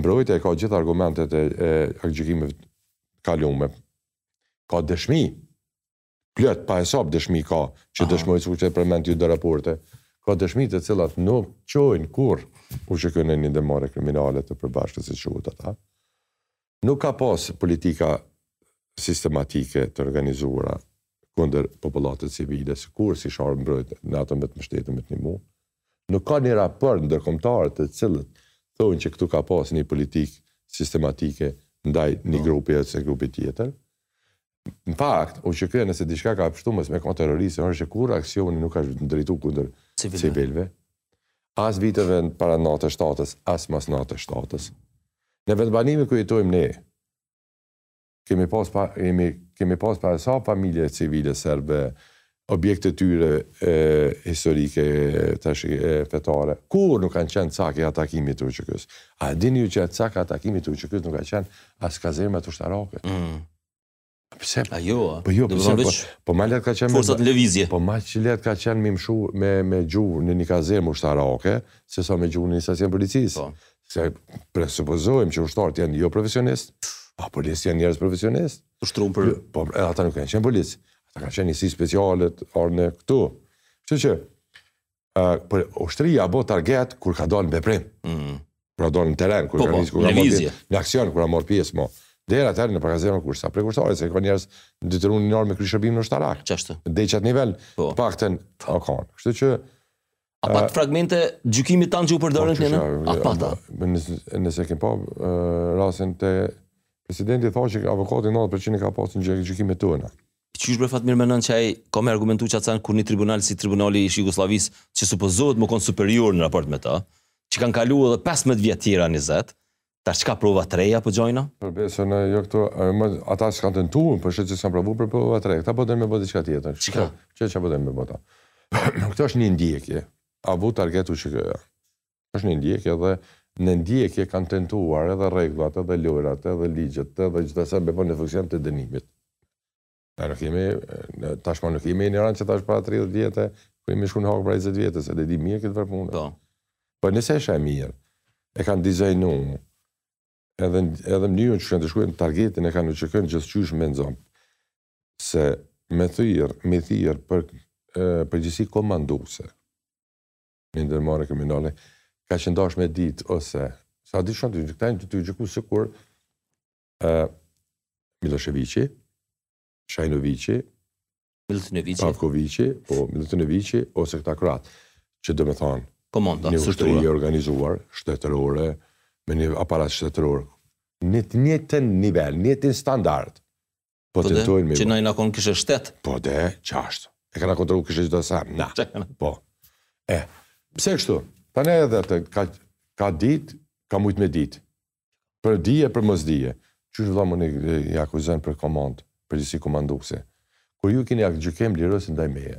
Mbrojtja i ka gjitha argumentet e, e, e gjykimeve t'kalume. Ka dëshmi. Plot pa hesap dëshmi ka që dëshmojn, sikur e përmendët ju do raporte. Ka dëshmi të cilat nuk çojnë kurr UÇK-në n'një ndërmarrje kriminale të përbashkët si quhet ato. Nuk ka pasë politika sistematike të organizuara kundër popullatës civile, sikur si shtet mbrojt në ato me t'mbështet e me t'nimu. Nuk ka një raport ndërkombëtar të cilët thonë që këtu ka pasë një politikë sistematike ndaj një grupi ose grupi tjetër. Në fakt, UÇK nëse diçka ka pshtu mos me kon terroriste, është që kurrë aksioni nuk asht drejtu kundër civilve, as viteve para nantë shtatës, as mas nantë shtatës. Në vendbanimin ku jetojmë ne, kemi pas pa, jemi, kemi pas pa sa familje civile serbe, objektet e tyre historike tash fetare kurrë nuk kanë qenë cak i atakimit të UÇK-së. A e dini ju që cak i atakimit të UÇK-së nuk ka qenë as kazermat ushtarake. Mm. Pse? A jo, a? Po jo, pse? Po, po ma lehtë ka qenë... Forcat në lëvizje. Po ma lehtë ka qenë me mshu, me, me gju në një kazermë ushtarake, se sa me gju në një stacion t'policisë. Po. Se presupozojmë që ushtarët janë jo profesionistë, a policët janë njerëz profesionistë. Ushtrum për... Jo, po, edhe ata nuk kanë qenë policë. Ata kanë qenë njësi speciale te ne, këtu. Kështu që, uh, por ushtria u bo target kur ka dalë në veprim. Mm. Kur ka dalë në teren, kur po, ka nisë, po, kur ka marrë pjesë, në aksion, kur ka marrë pjesë, mo. Deri atëherë në kazermë kurrë, prej kursare, se ka njerëz t'detyrun i norë me kry shërbimin ushtarak. Qashtu? Deri qatë nivel, po. paktën kanë. Kështu që, A pat uh, fragmente t'gjykimit tanë që u përdorën këtu? A pat a? Nëse ke pa rastin te presidenti tha që avokati 90% ka pas në gjykimet tona. Qysh bre Fatmir menon që ai ka me argumentu qat sen kur një tribunal si tribunali i ish-Jugosllavisë që supozohet me konë superior në raport me ta, që kanë kalu edhe 15 vjetë tjera 20, Tash çka prova të reja po gjojnë? Për besën e jo këto, ata s'kanë tentuar, po shihet që s'kanë provuar për prova të reja. Këta po dojnë me bë diçka tjetër. Çka? Çka çka po dojnë me bë ta? Këto është një ndjekje. A u vu target UÇK-ja. Është një ndjekje dhe në ndjekje kanë tentuar edhe rregullat, edhe lojrat, edhe ligjet, edhe çdo sen me bo në funksion të dënimit. E nuk jemi, tashmë nuk jemi një rëndë që tash para 30 vjetë, ku jemi shku në Hagë para 20 vjetë, se e di mirë këtë far pune. Po. Po nëse e sheh mirë, e kanë dizajnu, edhe, edhe mënyrën që kanë të shkujnë targetin, e kanë në që kënë gjithë qysh me na zanë, se me i thirr, me i thirr për përgjegjësi komanduese, me ndërmarrje kriminale, ka qenë dashtë me ditë, ose, sa di shumë të gjithë, këta e në të të gjithë, se kur, Milosheviqi, Shainoviqi, Milutinoviqi, Pavkoviqi, po Milutinoviqi ose këta kroatë, që domethanë një ushtri e organizuar shtetërore me një aparat shtetëror në të njëjtin nivel, në të njëjtin standard. Po tentojnë me. Që na jena kon kishe shtet. Po de, qashtu. E kanë kontrolluar kishe çdo send. Na. Po. E. Pse kështu? Tani edhe atë ka ka ditë, ka mujt me ditë. Për dije, për mos dije. Qysh vëlla mu më akuzon për komand, përgjegjësi komanduese. Kur ju keni aktgjykim lirues ndaj meje.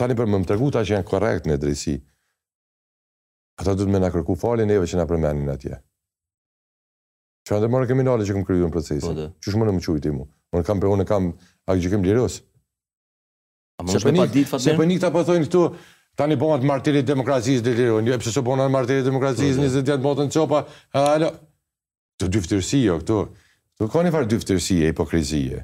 Tani për me më tregu ata që janë korrekt në drejtësi, ata duhet me na kërku falje neve që na përmendin atje. Çfarë ndërmarrje kriminale që kam kryu në procesin? Po, Qysh mun me më qujt mu? Unë kam për unë kam aktgjykim lirues. A më është me paditë, Fatmir? Se për një këta po thojnë po këtu, tani bëhet martir i demokracisë dhe lirun, një epse s'bëhet martir i demokracisë, njëzet janë botën qopa, e alo. Dyfytyrësi, jo, këtu. Këtu ka një farë dyfytyrësie e hipokrizie.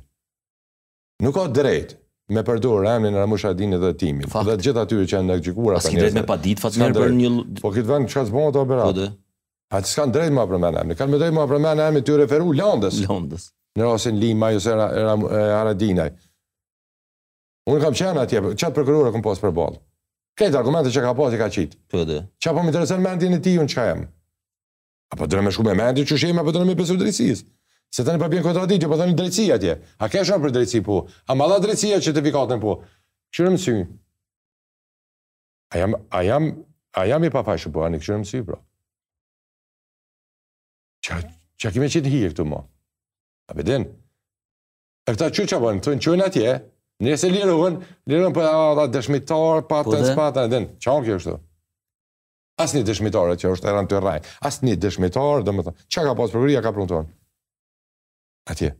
Nuk ka drejt me përdor emrin e Ramush Haradinajt dhe timin. Fakt. Dhe të gjithë atyre që janë gjykuar ata. A s'ki drejt me paditë Fatmir për një Po këtë vend çka s'bon ata opera. Po dhe. Ata s'kanë drejt me ma përmend emrin. Kanë drejt me ma përmend emrin tu ju referu landës. Landës. Në rasin Limaj, ose Haradinaj. Unë kam qenë atje, qat prokuror e kam pasë përballë. Këto argumente që ka pasë i ka qitë. Këtë. Qa po më intereson mendimi i tij, unë çka jam. Apo do me shku me mendje që shema apo do me besu drejtësisë. Se tani po bën kontradiktë, po thoni drejtësia atje. A kem shku për drejtësi po? A ma dha drejtësia certifikatën po? Kqyrëm në sy. A jam, a jam, a jam i pafajshëm po, a në kqyrëm në sy, bro. Qa, qa ki me qitë hije këtu, mo? A po e din? E këta që që bënë, të në qënë atje, nëse lirohen, lirohen për po, a dëshmitar, patën, po s'patën, e din, qa kjo kështu? Asnjë dëshmitar që është Erhan Tyrraj, asnjë dëshmitar, domethënë, çka ka pas prokuroria ka pru. Atje.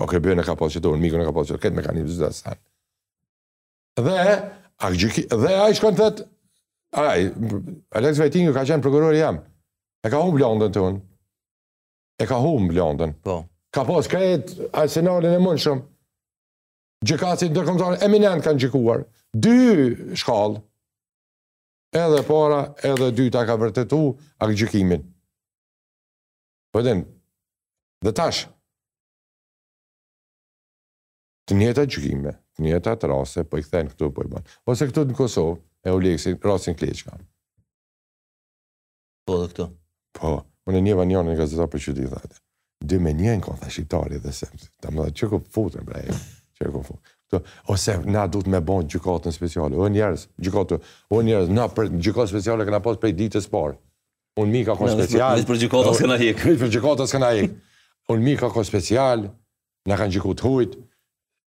OKB-në e ka pas qetu, UNMIK-un e ka pas qetu, këtë mekanizëm të sa. Dhe a gjyki, dhe ai shkon thot, ai Alex Whitingu ka qenë prokurori jem. E ka humb landën te unë. E ka humb landën. Po. Ka pas krejt arsenalin e mundshëm. Gjykatësit ndërkombëtarë eminent kanë gjykuar dy shkallë Edhe para, edhe dyta ka vërtetu aktgjykimin. Po e din, po dhe tash, të njëjtat gjykime, të njëjtat raste, po i kthen këtu, po i ban. Ose këtu në Kosovë, Euleksin, rastin Kleçka. Po dhe këtu. Po, unë e një vanjane në gazetar për qytit, dhe dy me njenë ka, dhe shqiptari dhe se, ta më dhe që ku futën, bre, që ku futën. Këto, ose na duhet me bo gjykatën speciale, o njerëz, gjykatë, o njerëz, na për gjykatë speciale kena pas prej ditës parë. UNMIK-u a kon special. Nëpër gjykata s'kena hik. Nëpër gjykata s'kena hik. UNMIK-u a kon special, na kanë gjyku t'hujt,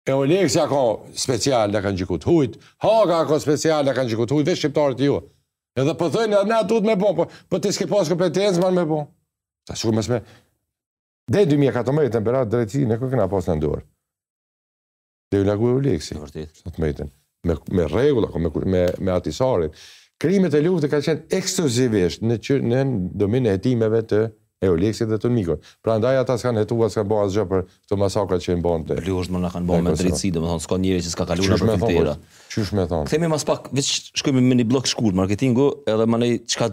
Euleksi a ko special na kanë gjyku t'hujt, Haga a ko special na kanë gjyku t'hujt, dhe shqiptarët jo. Edhe po thojnë, na duhet me bo, po, po ti s'ke pas kompetencë, man me bo. Tash ku mes me... Deri 2014 në Berat drejtësi, nuk e kena pas në dorë. Deri u largu Euleksi. Vërtet. Sot me jetën. me me rregull apo me me me Ahtisaarin. Krimet e luftës kanë qenë ekskluzivisht në që në domen e hetimeve të Euleksit dhe të UNMIK-ut. Prandaj ata s'kanë hetuar, s'kanë bërë asgjë për këto masakra që i bënë te. Blu është më na kanë bërë me drejtësi, domethënë s'ka njeri që s'ka kaluar nëpër filtera. Qysh me thonë? Kthehemi mas pak, veç shkojmë me një bllok t'shkurt marketingu, edhe mandej çka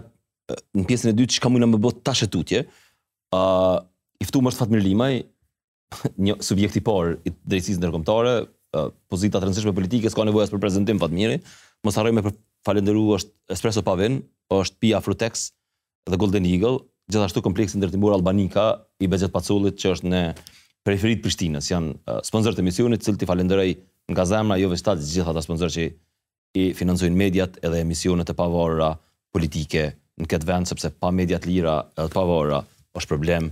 në pjesën e dytë çka mujna me bo tash e tutje. Ë uh, i ftuar është Fatmir Limaj, Një subjekt i parë i drejtësisë ndërkombëtare, pozita e rëndësishme politike s'ka nevojë as për prezantim Fatmiri. Mos harrojmë për falënderu është Espresso Pavin, është pija Frutex dhe Golden Eagle, gjithashtu kompleksi ndërtimor Albanika i Behgjet Pacollit që është në periferi të Prishtinës, janë sponsor të emisionit, të cilët i falënderoj nga zemra, jo veç ata të gjithë ata sponsor që i financojnë mediat edhe emisionet e pavarura politike në këtë vend, sepse pa media t'lira edhe të pavarura është problem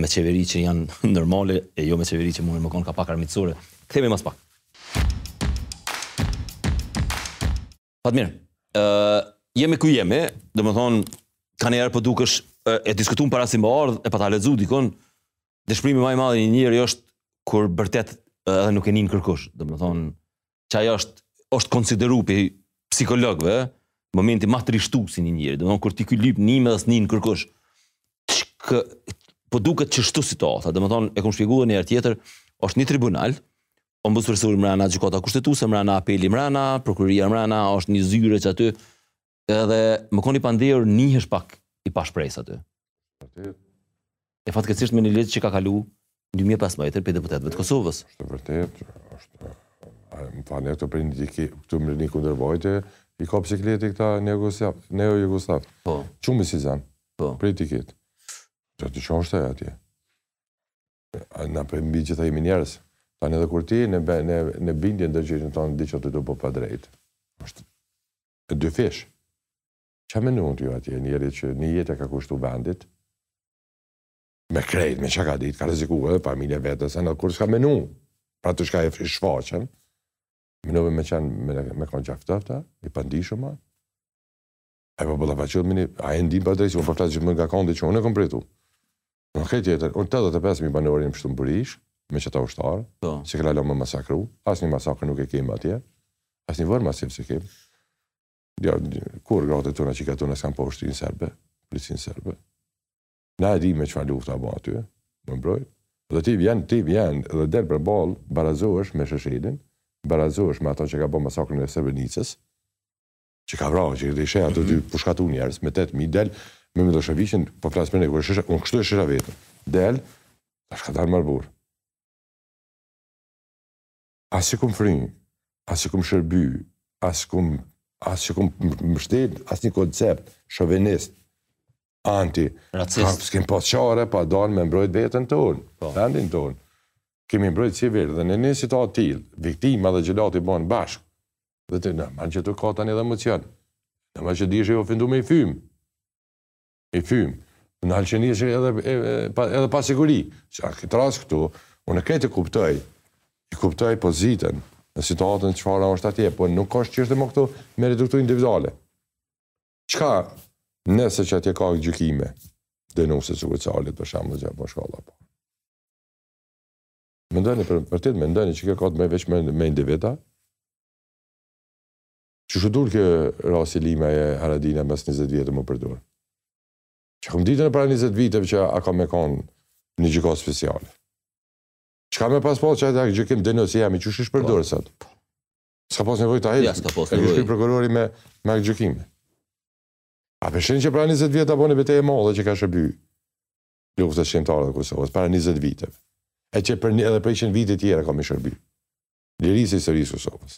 me qeveri që janë normale e jo me qeveri që munden me kon kapak armiqësore. Kthehemi mas pak. Fatmir, ë uh, jemi ku jemi, domethënë kaniherë po dukesh e diskutum para se me ardh e pata lexu dikun, dëshpërimi ma i madh i një njeri është kur bërtet edhe nuk e nin kërkush, domethënë që ajo është është konsideru prej psikologëve momenti ma trishtues i një njeri, domethënë kur ti ky lyp nimë e s'nin kërkush. Çka po duket që qështu situata, domethënë e kam shpjeguar një herë tjetër, është një tribunal, ombudspersoni mrena gjykata kushtetuese, mrena apeli, mrena prokuroria, mrena është një zyrë që aty Edhe me kon i pandehur nihesh pak i pashpresë aty. Vërtet. E fatkeqësisht me një ligj që ka kalu 2015 prej deputetëve të Kosovës. Është vërtet, është më fal, këto për një dike, këtu me ni kundërvajtje, i kap sikleti këta neojugosllavë, neojugosllavë. Po. Gjumi s'i zen, po. për ni tiketë. Që të qonë shtaj atje. Na përmbi gjitha jemi njerëz. Tani dhe kur ti në, në, në bindje ndërgjegjen tone, di që të të po padrejtë. Është Dyfish. Çka menon ti atje, njeri që një jetë e ka kushtu vendit, me krejt, me çka ka ditë, ka rreziku edhe familjen e vet, e kurrë s'ka menu, pra dyshka e shfaqen, menove me qenë, me, me kanë gjaftë, i pandijshëm, a, e po bëlla po faqët, mini, a e ndien padrejtësi po përflitet më nga kandi që unë e kom pritu. Nuk ke tjetër. Unë tetëdhjetë e pesë mijë banorë jemi këtu në Burish, me qeta ushtarë, Po. që kena la me masakru, asnjë masakër nuk e kemi atje, asnjë vorr masiv s'e kemi. Ja, kurrë gratë e tona, çikat tona s'kanë pa ushtrinë serbe, policinë serbe. Na e dimë çfarë lufte u ba aty, me mbrojt. Dhe ti vjen, ti vjen dhe del përballë, barazohesh me Sheshelin, barazohesh me atë që ka bo masakrën e Srebrenicës, që ka vra, që i ke ato dy mhm. pushkatu njerëz me 8000 del me Milosheviqin, po flas për ne kur e shihsha, unë kështu e shihsha veten. Del, tash ka dalë marbur. As s'i kom fry, as s'i kom shërby, as s'i kom as s'e kom mbështet asnjë koncept shovenist anti racist. S'kem pas çare pa dal me mbrojt veten tonë, po. vendin tonë. Kemi mbrojt civilë dhe në një situatë të tillë, viktima dhe xhelati bahen bashkë Dhe është normal që të kap tani edhe emocion. Normal që ndihesh i ofendum, i fym. I fym. Normal që ndjen edhe, edhe pasiguri. Që në këtë rast këtu, unë këtë e kuptoj, i kuptoj pozitën, në situatën çfarë është atje, po nuk është çështje më këtu me reduktu individuale. Çka nëse që atje ka gjykime, dënohet secili për shamë dhe gjë, po shkalla po. Mendoni, përnjëmend mendoni që kjo ka të bëjë veç me me individa? Qysh u dul ky rasti Limaj e Haradinaj mas 20 vjetë me u përdor. Që kemi dit ne para 20 viteve që ka me kanë një gjykatë speciale. Çka me pas pas qaj aktgjykim dënues, i cili është përdorë sot. S'ka pas nevojë ta hedh. Ja s'ka pas nevojë. Ai prokurori me me gjykim. A po e shihni që para 20 vjete u bo ni betejë e madhe që ka shërby. Luftës së shqiptarëve të Kosovës, para njëzet viteve, e që për, edhe për njëqind vite tjera ka me i shërby. Lirisë e historisë Kosovës.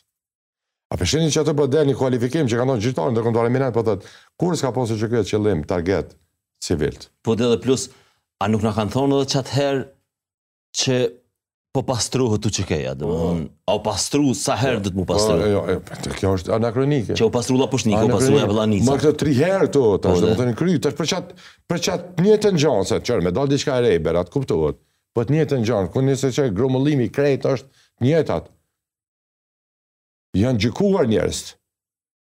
A po e shihni që aty po del një kualifikim që kanë dhanë gjyqtarë ndërkombëtarë eminentë po thotë, kurrë s'ka pasë qeket qëllim, target, civilët. Po dhe dhe plus, a nuk na kanë thonë edhe qatëherë, që po pastrohet UÇK-ja, do me po. thonë, a u pastru sa herë po. do m'u pastru. Po, jo, jo, kjo është anakronike. Qe u pastru Llapushniku, u pastru Jabllanica. Ma këto tri herë këtu, tash do me thonë krejt, tash për qat për qat të njëjtën gjë, nëse çfarë me dal diçka e re, Berat, kuptohet. Po të njëjtën gja, ku nëse qaj grumbullimi krejt është të njëjtat. Janë gjykuar njerëz.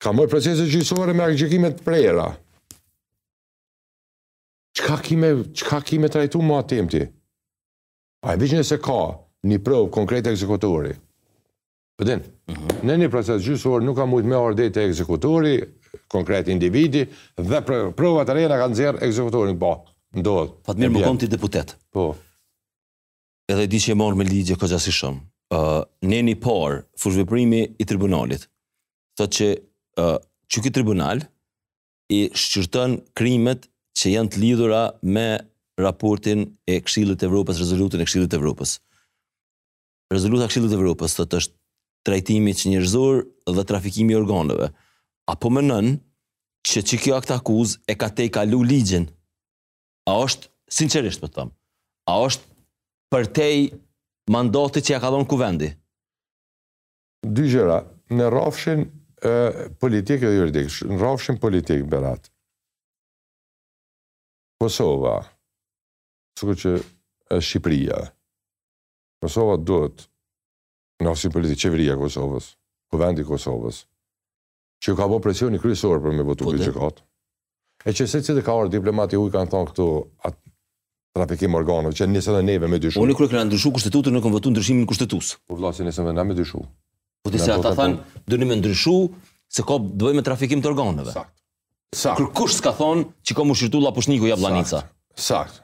Kanë bo procese gjyqësore me aktgjykime të prera. Çka ki me, çka ki me trajtu ma tanë ti? A e di që nëse ka një provë konkrete ekzekutori, pëdin, po mm -hmm. në një proces gjyqsor nuk ka mujtë me ardhë te ekzekutori, konkret individi, dhe provat e reja e ka nxjerrë ekzekutorin, po, ndodhë. Fatmir, ke konë ti deputet. Po. Edhe di që je marrë me ligje kogja si shumë. Uh, neni i parë, fushëveprimi i tribunalit, thotë që uh, qiky tribunal, i shqyrton krimet që janë të lidhura me raportin e Këshillit të Evropës, rezolutën e Këshillit të Evropës. Rezoluta e Këshillit të Evropës thotë është trajtimi çnjerëzor dhe trafikimi i organeve. A po mendon që qikjo aktakuzë e ka tejkalu ligjin? A është, sinqerisht me thonë, a është përtej mandatit që ia ka dhonë kuvendi? Dy gjëra, në rrafshin politik dhe juridik, në rrafshin politik, Berat. Kosova, sukur që është Shqipëria, Kosova duhet në rrafshin politik, qeveria e Kosovës, kuvendi i Kosovës, Ç'u ka bo presioni kryesor për me votu po këtë gjykatë. E që secili ka ardhë diplomat i huj kanë thonë këtu ka trafikim organeve, që nisëm edhe neve me dyshu. Unë kur kena ndryshu kushtetutën, ne kem votu ndryshimin e kushtetutës. Po vlla që nisëm edhe na me dyshu. Po të se ata thanë, doni me ndryshu, se ka diçka me trafikim të organeve. Sakt. Sakt. Kërkush s'ka thonë, që ka m'u shqyrtu Llapushniku, Jabllanica. Sakt.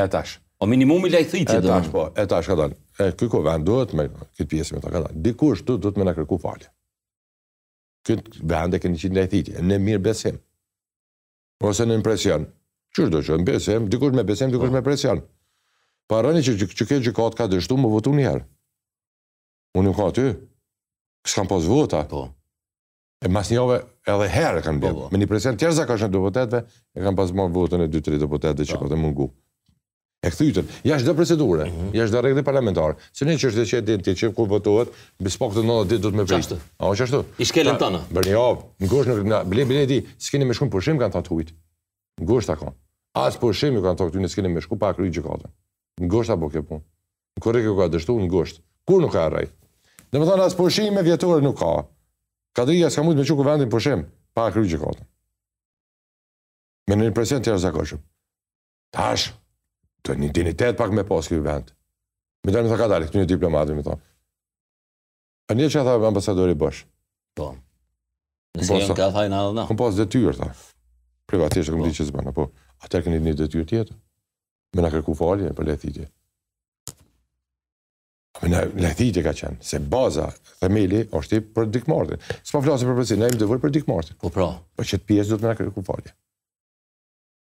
E tash. O minimumi lajthitje dhe. E tash, po, e tash, ka dalë. E, ky vend duhet me këtë pjesë me ta, ka dalë. Dikush, du, duhet me na kërku falje. Këtë vend e keni qitë në lajthitje, në mirë besim. Ose nën presion. Qysh do qoftë, në besim, dikush me besim, dikush me presion. Paramendoni që, që, që kjo gjykatë ka dështu m'u votu njëherë. Unë nuk kam qenë aty, s'kanë pas vota. Po. E mas nji jave edhe i herë kanë bërë. Po, po. Me një presion të jashtëzakonshëm deputetve, e kanë pas marë votën e 2-3 deputetve që po. ka të mungu. E kthytën, jashtë çdo procedure, jashtë çdo rregulli parlamentar. Se një çështje që e din ti që kur votohet, më së paku nëntëdhjetë ditë duhet me prit. Ashtu. Osht ashtu. I shkelën tanë. Për një javë, n'gusht në na bile bile di, s'keni me shku në pushim kanë thënë hujt. N'gusht a kon. As pushim ju kanë thënë këtyre s'keni me shku pa kryer gjykatën. N'gusht a bo kjo punë. Në korrik ju ka dështu, n'gusht. Kur nuk ka arri. Domethënë as pushime vjetore nuk ka. Kadria s'ka mujt me çu kuvendin pushim pa kryer gjykatën. Me një presion të jashtëzakonshëm. Tash, një dinjitet pak me pas këtë vend. Me i thonë, te ka dalë, këtyne diplomatëve, me i thonë. A e di çka a tha ambasadori Bosch? Po. Nëse e kanë, hajt na dhanë. Kem pas detyrë, tha. Privatisht, e po di qysh u bo, po. Atëherë e keni një detyrë tjetër. Me na kërku falje, për lajthitje. Se në lajthitje ka qenë, se baza, themeli, është prej Dick Martit. S'po flas për përësi, ne imë devër për Dick Martin. Po, pra. Po qet pjesë duhet me na kërku falje.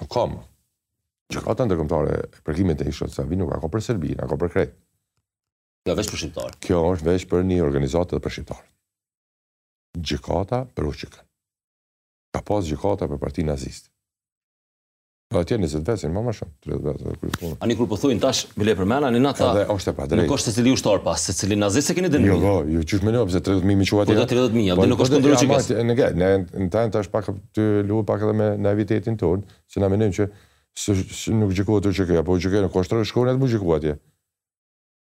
Nuk ka më. Gjykata ndërkombëtare e për krimet e ish-Jugosllavisë nuk ka kanë për Serbinë, ka kanë për krejt. Kjo është veç për shqiptarë. Kjo është veç për një organizatë dhe për shqiptarë. Gjykata për UÇK-në. Ka pas gjykata për partinë naziste. Po atje në zëtë vesin, ma ma shumë, 30 vesin dhe kërë punë. Ani kur po thujnë tash, bile për mena, ani na ta... Edhe është e padrejtë. Nuk është secili ushtar pas, secili nazist s'e keni dënu Jo, jo, jo, qysh menon, pëse 30.000 mi që atje. Po dhe 30.000, dhe nuk është të ndërë që kësë. Në gajtë, në tajnë tash pak Tu lujt pak edhe me naivitetin tonë, se na mendojmë që nuk gjykohet UÇK-ja, po gjykohen në Kostrë, shkojnë edhe mu gjyku atje.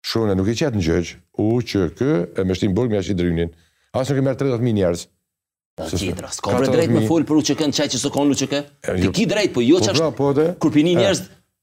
Shkojnë, nuk i qet në gjyq, UÇK e me shti n'burg me ja shti drynin. As nuk i merr 30 mijë njerëz. Po tjetra, s'ka drejt me fol për UÇK-n, qaj që s'o kanë n'UÇK? Ti ki drejt, po jo që është kur pini njerëz,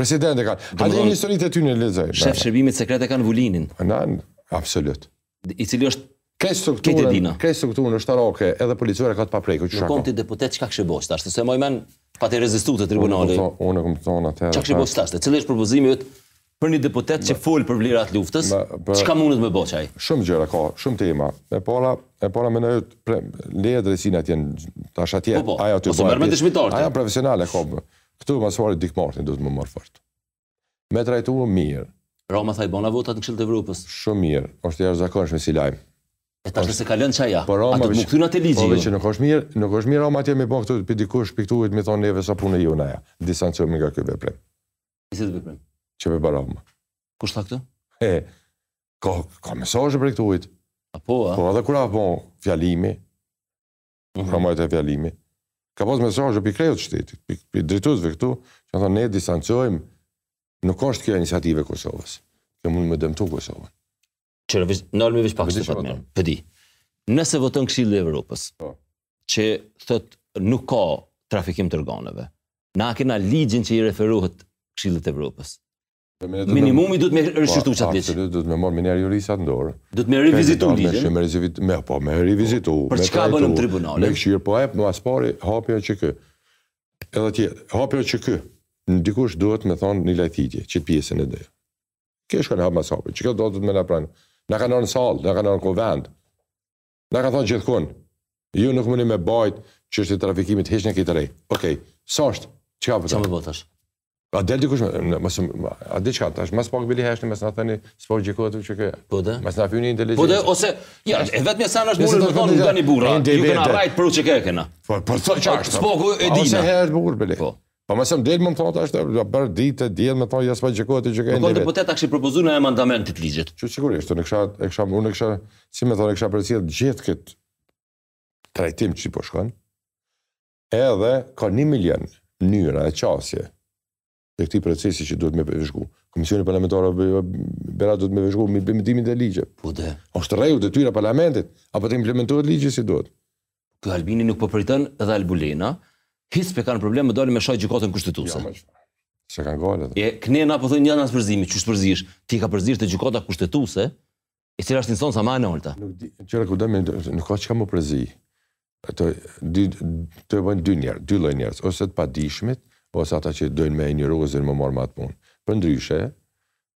President e kanë. A edhe historitë e tyne lexoj. Shef shërbimit sekret e kanë Vulinin. Në, absolut. I cili është Krejt strukturën, krejt strukturën është taroke, edhe policore e ka të paprekur. Me kon ti deputet, çka kishe bo, ashtë se moj men, po ta rezistu tribunali. Unë e kam thonë atë edhe. Çka kishe bo, ashtë, cili është propozimi yt për një deputet që flet për vlerat e luftës, çka mundet me bo ai? Shumë gjëra ka, shumë tema. E para, e para me në jëtë, leje drejtësinë atje, tash atje, po, po, aja të bështë. Ose mërë me të shmitartë. Aja profesionale, ka, Këtu ma së pari Dick Martyn duhet me marrë fort. Me trajtuar mirë. Rama tha i bona votat në Këshill të Evropës. Shumë mirë, është i jashtëzakonshëm si lajm. E tash se ka lënë çaj ja. Po Rama, a do me e kthy atë ligji? Po veç nuk është mirë, nuk është mirë Rama atje me bën këtu dikush pi këtuhit me thonë neve s'a punë jona ja. Distancohemi nga ky veprim. I këtij veprimi. Që bën Rama. Kush tha këtë? E, ka, ka mesazhe prej këtuhit. Apo, a? Po, edhe kur, a po, fjalimi, mm -hmm. mbajt fjalimin, ka pas mesazhe prej kreut të shtetit, prej drejtuesve këtu, që kanë thonë, ne distancohemi, nuk është kjo iniciativë e Kosovës, kjo mund me dëmtu Kosovën. Që në vishë, në almi vishë pak s'po di, nëse voton Këshilli i Evropës, po. që thotë nuk ka trafikim të organeve, na kena ligjin që i referuhet Këshillit të Evropës, Minimumi duhet me rishqyrtu po, qat ligj. Absolut, duhet me marrë menjëherë juristat në dorë. Duhet me revizitu ligjin. Me revizitu, me, po, me revizitu. Për çka bëhet në tribunale? Me këshirë, po e, ma së pari, ha për UÇK. Edhe tjetra, ha për UÇK. Në dikush duhet me thonë një lajthitje, që të pjesën e dhe. Kështë ka hap mas hapi, që këtë do të me në pranë. Na ka ardh në sallë, na ka ardh në kuvend. Na ka thonë gjithkund, ju nuk muni me mbajt çështje të trafikimit, hiqni këtë rresht. Okej, sa është? Çka po? Çfarë po bon tash? A del dikush në mos ta di çka tash mos pak bile heshtni mos na thani s'po gjykohet UÇK po dhe mos na fyni inteligjencën po dhe ose ja e vetmja send është mundur të thonë tani burra ju keni rrajt për çka e kena po po çka është s'po e di ose herë bukur bili po Po më sëm del më thotë tash të do bër ditë diell më thonë jaspa gjykohet të gjykojnë. Po deputet kisha propozu një amendament të ligjit. Që sigurisht unë kisha e kisha unë kisha si më thonë kisha përcjell gjithë kët trajtim që po shkon. Edhe ka 1 milion mënyra e qasje të këtij procesi që duhet me vëzhgu. Komisioni parlamentar bera duhet me vëzhgu implementimin e ligjit. Po de. Është rreju detyra e parlamentit a po implementohet ligji si duhet. Ky Albini nuk po priton, edhe Albulena. Hiç s'po kanë problem me dalë me sha gjykatën kushtetuese. Jo, jo. Se kanë gale dhe. E, neve na po thojnë mos u përzini, qysh përzihesh, ti kah përzihesh te gjykata kushtetuese, e cila është instanca ma e nalta. Nuk di, qëra ku dëmi, nuk ka çka me u përzi. Atë e bëjnë dy njerëz, dy lloj njerëz, ose të padijshmit, ose ata që dojnë me e njerëzu, me u marrë me atë punë. Përndryshe,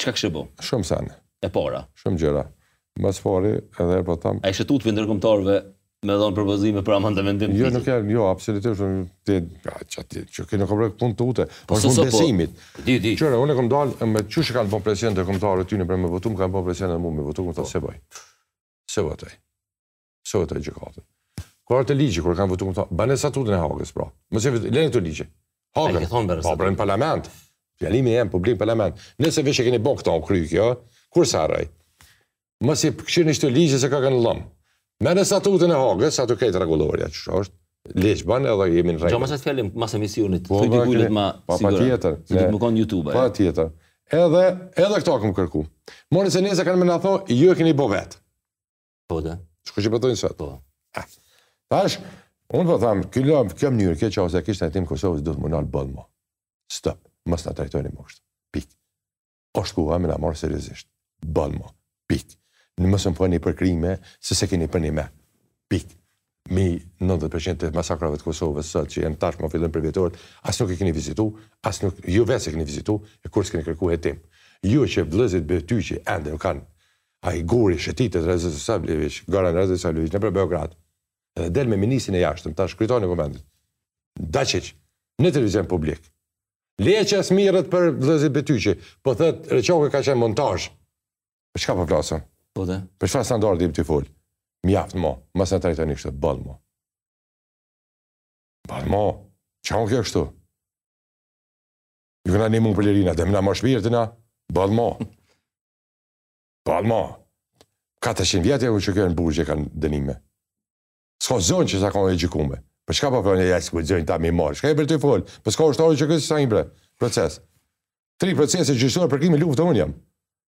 Çka kishe bo? Shumë sene. E para. Shumë gjëra. Më së pari, edhe e po thamë... A i kishe shku ti ndërkombëtarve me dhanë propozime për amandamentim? Jo, nuk e, jo, absolutisht, ti, ja, që ti, që kërë në këmë rëkë punë të ute, po së punë besimit. Po, di, di. Qërë, unë kam dalë, e qysh kanë bo presion ndërkombëtarët tyne për me votu, më kanë bo presion edhe mu me votu, kam thanë s'e boj. S'e boj. S'e votoj gjykatën? Kur atë ligji, kur kanë votu më thonë, bane statutin e Hagës, pra. Më se vetë, lejnë të ligje. Hagën. Ai thonë bërë. Po, bërë në parlament. Fjalimi jem publik n'parlament. Nëse veç e keni bo këta, o kry kjo, kur sa rëj? Më si përkëshirë një shtë ligje se ka kanë lëmë. Me në statutin e Hagës, ato krejt rregullorja, që shë është, le që ban edhe jemi në rejtë. Jo, atë fjalim, mas emisionit, po, thuj dikujt le të ma siguron. Patjetër. Se duhet me kon në YouTube. Patjetër. Edhe, edhe këto kam kërku. Mirëpo nesër kanë me na thanë, ju e keni bo vetë. Po da. Çka që po thojnë sot. Po. Tash, unë po thamë, kjo lëmë, kjo mënyrë, kjo qasje, ky trajtim i Kosovës, duhet m'u nalë, boll mo. Stop, mos na trajtoni mo kështu. Pik. Osht koha me na marrë seriozisht. Boll mo. Pik. Mos u msoni për krime, se s'e keni përnjime. Pik. mbi nëntëdhjetë për qind të masakrave të Kosovës sot që janë tashmë fillojnë përvjetorët, as nuk i keni vizitu, as nuk ju vetë s'e keni vizitu, e kurrë s'keni kërku hetim. Ju që vëllezërit Bejtyqi ende nuk kanë ai Guri shëtitet Radosavljeviq, Goran Radosavljeviq nëpër Beograd dhe del me ministrin e jashtëm, tash kryetarin e Kuvendit, Daçiq, në televizion publik. Le që s'mirret për vëllezërit Bejtyqi, po thotë Reçaku ka qenë montazh. Për çka po flasim? Po de. Për çfarë standardi ti fol? Mjaft mo, mos na trajtoni kështu, boll mo. Boll mo. Çka o kjo kështu. Ju na nemu për lirina, dhe më na më shpirtina, boll mo. Boll mo. 400 vjetë e që kjo në burgje kanë dënime. Ska zonë që sa ka e gjykume. Për çka pa po përën e jasë për zonë ta mi marë? Çka je për të folë? Për çka është arë që kësë sa një bre? Proces. Tri procese gjyqësore për krime lufte unë jam.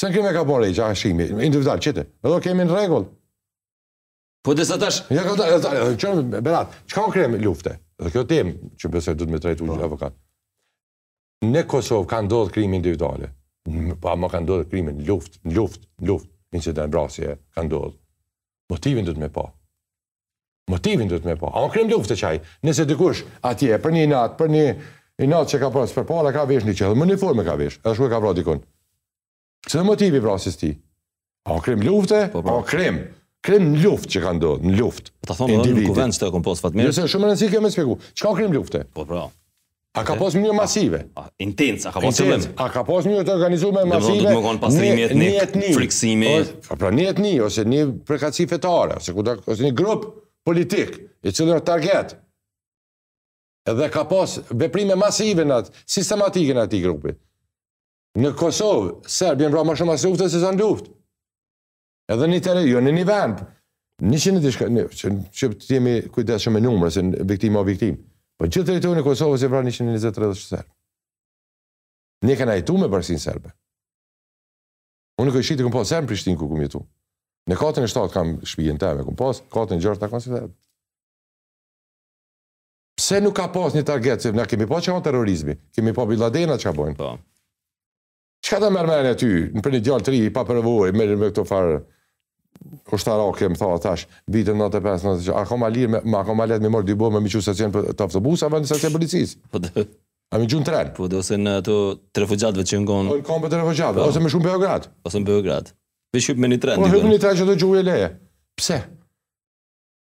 Se krime ka bo që ashtu, individual, qëtë, edhe e kemi në rregull. Po dhe sa tash... Jo, ka ta, që, berat, çka o krim lufte? Dhe kjo temë, që besoj duhet me trajtu një po. avokat. Në Kosovë ka ndodhë krime individuale, ama ka ndodhë krimi në luft, në luft, në luft, incident vrasje, ka ndodhë. Motivin duhet me pa. Motivin duhet me pa. A o krim lufte qaj, nëse dikush atje, për një inat, për një inat që ka pas përpara, ka vesh një qe, uniformë ka vesh, ka shku ka vra dikun. Ç'o motivi i vrasjes tij? A o krim lufte? Po, po. A o krim? Krim në luftë që ka ndodhë, në luftë. Po ta thonë edhe në kuvend që të e kom pas, Fatmir. Se shumë rëndësi kjo me spjegu, çka o krim lufte? Po, po. A ka pas mënyrë masive? Intent, a ka pas qëllim? A ka pas mënyrë të organizume masive? Domethënë pastrimi etnik, frikësimi. Po pra një etni ose një përkatësi fetare, ose kudo ose një grup politik i cili është target. Edhe ka pas veprime masive në atë, sistematike në atij grupi. Në Kosovë, serbë janë vrarë më shumë mas lufte se sa në luftë. Edhe një tjetër, jo në një vend. Njëqind e diçka, që, që të jemi kujdesshëm me numra, se viktimë o viktimë. Po në gjithë territorin e Kosovës janë vra 123 serbë Neve kanë jetu me popullsin serbe. Unë kojshitë kom pas serbë në Prishtinë ku kom jetu. Në katin e shtatë kam shpijen teme, kom pas, katin e gjashtë kanë serbë. Pse nuk ka pas një target, se na kemi pa çka o terrorizmi, kemi pa Bin Ladenat çka bojnë. Po. Çka ta merr mendja ty, për një djalë të ri, të papërvojë, me këto farë ushtarake, më tha, thash, vitin 95, 96, a ka ma lirë, me, ma ka ma letë me marrë dy bomba me i çu stacion të autobusve, a në stacion policisë. Po dhe... A mi gjunë tren. Po dhe ose në ato të refugjatëve që ngon... Po në kampë të refugjatëve, po. ose me shku n'Beograd. Ose në Beograd. Veç hypë me një tren. Po hypë me një tren që të gjuhë e leje. Pse?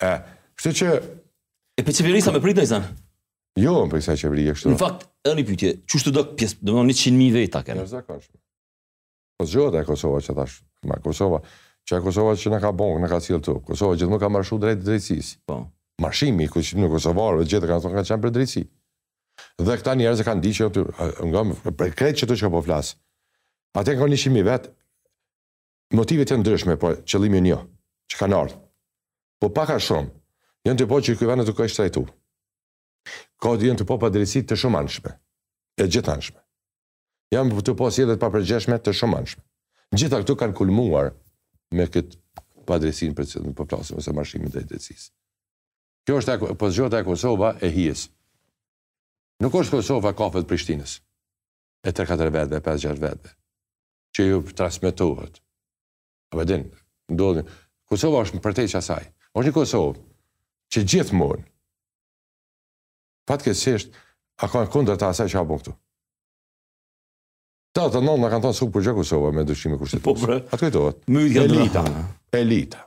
E, kështu që... E për qeverin sa me prit, nëjë zanë? Jo, më për i sa qeveri e kështu. Në fakt, edhe një pyetje, që është te kjo pjesë, domethënë njëqind mijë veta kanë? E jashtëzakonshme. Po zgjohet Kosova që thash, ma Kosova, që e Kosova që na ka bo, na ka sjellë ktu. Kosova gjithmonë ka marshu drejt drejtsisë. Po. Marshimi, kosovarëve, gjithmonë ka qenë për drejtsi. Dhe këta njerëz e kanë ditë që, krejt qëto çka po flas. Atë, ka njëqind mijë vetë, Motivet janë ndryshme, po qëllimi o një, që kanë ardhur. Po pak a shumë, janë tu pa që ky vend tu u keqtrajtu. Ka, janë tu pa padrejtësi të shumanshme, e gjithanshme. Janë tu pa sjellje të papërgjegjshme të shumanshme. Gjitha këto kanë kulmuar me këtë padrejtësi për cilën po flasim ose marshimin drejt drejtësisë. Kjo është po zgjohet Kosova e hijes. Nuk është Kosova e kafeve t' Prishtinës. e tre katër vetëve, e pesë gjashtë vetëve, që ju transmetohet. A me din, ndodhin. Kosova është më përtej qasaj. është një Kosovë, që gjithmonë fatkeqësisht, a kanë kundërta asaj që a bon këtu. Tetëdhetenëntën kanë thonë s'humb kurrgjo Kosova me ndryshime kushtetuese. Po, bre. A të kujtohet? Elita. Elita.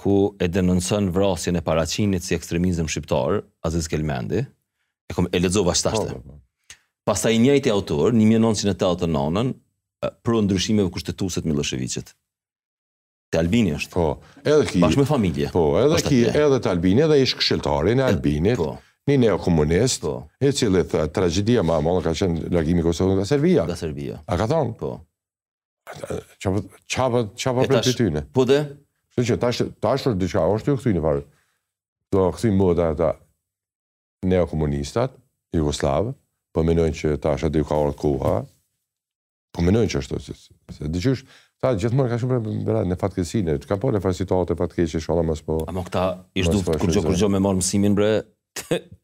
ku e denoncon vrasjen e Paraqinit si ekstremizëm shqiptar, Aziz Kelmendi, e kom e lexova ç'tashte. Po, po, po. Pastaj i njëjti autor, 1989-ën, pro ndryshimeve kushtetuese të Millosheviqit. Te Albini është. Po, edhe ki. Bashkë me familje. Po, edhe ki, edhe te Albini, edhe ish këshilltarin e Albinit. Po. Një neokomunist, po. i cili tha, tragjedia ma e madhe ka qenë largimi i Kosovës nga Serbia. Nga Serbia. A ka thonë? Po. Çfarë çfarë çfarë për ty tyne? Po dhe? Kështu që tash tash është diçka, është ju kthy nifarë. Do kthyn mua ata ata neokomunistat jugosllav, po mendojnë që tash aty ka ardhur koha. Po mendojnë që është se, se dëgjosh, ta gjithmonë ka shumë bëra në fatkeqësi, ne ka po në farë situate fatkeqësi ishalla mos po. Amo këta ish duft kurrgjë kurrgjë me marr mësimin bre,